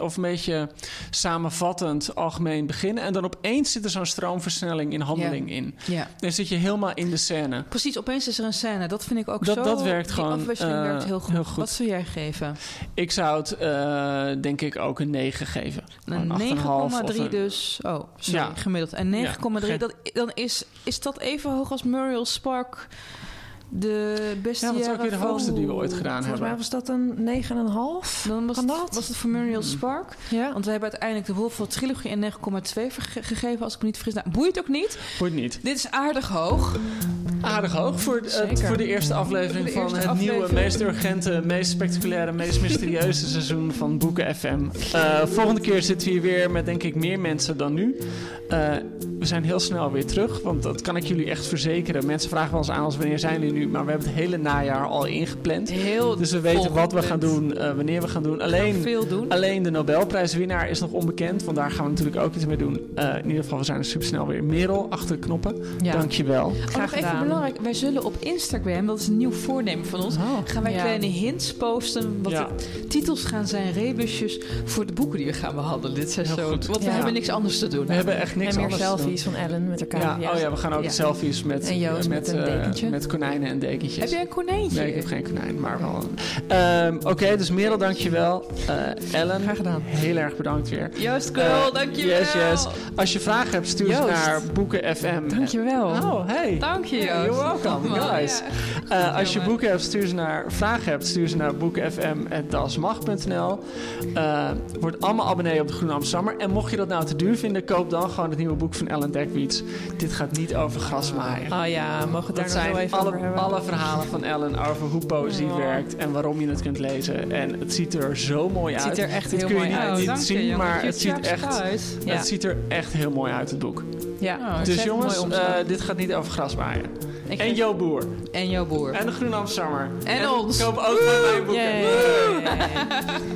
Speaker 8: of een beetje samenvattend, algemeen beginnen... en dan opeens zit er zo'n stroomversnelling in handeling in.
Speaker 7: Ja.
Speaker 8: Dan zit je helemaal in de scène.
Speaker 7: Precies, opeens is er een scène. Dat vind ik ook
Speaker 8: Dat-
Speaker 7: zo...
Speaker 8: dat werkt
Speaker 7: die
Speaker 8: gewoon,
Speaker 7: afwisseling
Speaker 8: eh,
Speaker 7: werkt heel goed.
Speaker 8: heel goed.
Speaker 7: Wat zou jij geven?
Speaker 8: Ik zou het, eh, denk ik, ook een 9 geven.
Speaker 7: Een
Speaker 8: Gewoon 8,5 of
Speaker 7: 9,3
Speaker 8: een-
Speaker 7: dus. Oh, sorry,
Speaker 8: Ja.
Speaker 7: gemiddeld. En 9,3,
Speaker 8: Ja,
Speaker 7: dat, dan is, is dat even hoog als Muriel Spark... de beste
Speaker 8: Ja, wat is ook weer de
Speaker 7: van-
Speaker 8: hoogste die we ooit gedaan
Speaker 10: Volgens mij
Speaker 8: hebben.
Speaker 10: was dat een 9,5.
Speaker 7: Dan was het,
Speaker 10: dat?
Speaker 7: was het voor Muriel Spark.
Speaker 10: Ja.
Speaker 7: Want we hebben uiteindelijk de Wolf Trilogie een 9,2 verge- gegeven, als ik me niet vergis. Nou, boeit ook niet.
Speaker 8: Boeit niet.
Speaker 7: Dit is aardig hoog.
Speaker 8: Aardig hoog voor, eh, voor de eerste aflevering van het
Speaker 7: aflevering.
Speaker 8: nieuwe, meest urgente, meest spectaculaire, meest mysterieuze seizoen van Boeken FM. Eh, volgende keer zitten we hier weer met denk ik meer mensen dan nu. Eh, we zijn heel snel weer terug, want dat kan ik jullie echt verzekeren. Mensen vragen wel eens aan ons wanneer zijn jullie nu, maar we hebben het hele najaar al ingepland.
Speaker 7: Heel
Speaker 8: Dus we weten wat we gaan doen, eh, wanneer we gaan doen.
Speaker 7: Gaan
Speaker 8: Alleen,
Speaker 7: veel doen.
Speaker 8: alleen de Nobelprijswinnaar is nog onbekend, want daar gaan we natuurlijk ook iets mee doen. Eh, in ieder geval, we zijn er super snel weer. Merel, achter de knoppen,
Speaker 10: Ja.
Speaker 8: dankjewel.
Speaker 7: Oh, nog even belangrijk. Wij zullen op Instagram, dat is een nieuw voornemen van ons,
Speaker 8: Oh.
Speaker 7: gaan wij
Speaker 10: Ja.
Speaker 7: kleine hints posten. Wat
Speaker 8: Ja.
Speaker 7: de titels gaan zijn, rebusjes voor de boeken die we gaan behandelen dit seizoen. Want we hebben niks anders te doen.
Speaker 8: We hebben echt niks
Speaker 10: en meer
Speaker 8: anders te doen.
Speaker 10: Selfies van Ellen met elkaar.
Speaker 8: Ja, oh ja, we gaan ook
Speaker 7: Ja.
Speaker 8: selfies met,
Speaker 10: En Joost
Speaker 8: met,
Speaker 10: met een
Speaker 8: eh, met konijnen en dekentjes.
Speaker 7: Heb jij een konijntje?
Speaker 8: Nee, ik heb geen konijn, maar wel. Ehm, Oké, dus Merel, dankjewel. Eh Ellen,
Speaker 7: Graag gedaan.
Speaker 8: heel erg bedankt weer.
Speaker 7: Joost Krul,
Speaker 8: Eh,
Speaker 7: dankjewel.
Speaker 8: Yes, yes. Als je vragen hebt, stuur ze naar Boeken FM.
Speaker 7: Dankjewel.
Speaker 8: Oh, hey.
Speaker 7: Dank je, Joost.
Speaker 8: you're welcome, guys.
Speaker 7: ja.
Speaker 8: Eh, als je boeken hebt, stuur ze naar vragen hebt, stuur ze naar boekenfm.dasmag.nl. Eh word allemaal abonnee op de Groene Amsterdammer. En mocht je dat nou te duur vinden, koop dan gewoon het nieuwe boek van Ellen Dekwiets. Dit gaat niet over grasmaaien.
Speaker 10: Oh ja, mogen we het daar
Speaker 8: Dat
Speaker 10: nog
Speaker 8: zijn
Speaker 10: wel even over
Speaker 8: alle,
Speaker 10: hebben?
Speaker 8: alle verhalen van Ellen over hoe poëzie
Speaker 10: Oh.
Speaker 8: werkt en waarom je het kunt lezen. En het ziet er zo mooi
Speaker 10: Het
Speaker 8: uit.
Speaker 10: ziet er echt
Speaker 8: Dit
Speaker 10: heel
Speaker 8: kun je
Speaker 10: mooi
Speaker 8: niet,
Speaker 10: uit.
Speaker 8: niet
Speaker 7: dank je,
Speaker 8: zien,
Speaker 7: jongen.
Speaker 8: maar het ziet, echt.
Speaker 10: Ja.
Speaker 8: het ziet er echt heel mooi uit, het boek.
Speaker 10: Ja,
Speaker 7: Oh,
Speaker 8: dus jongens, eh, dit gaat niet over grasmaaien.
Speaker 7: Ik
Speaker 8: En
Speaker 7: vind-
Speaker 8: Jo Boer.
Speaker 7: En jouw boer.
Speaker 8: En de Groene Amsterdammer.
Speaker 7: En ons.
Speaker 8: Koop ook mijn boeken.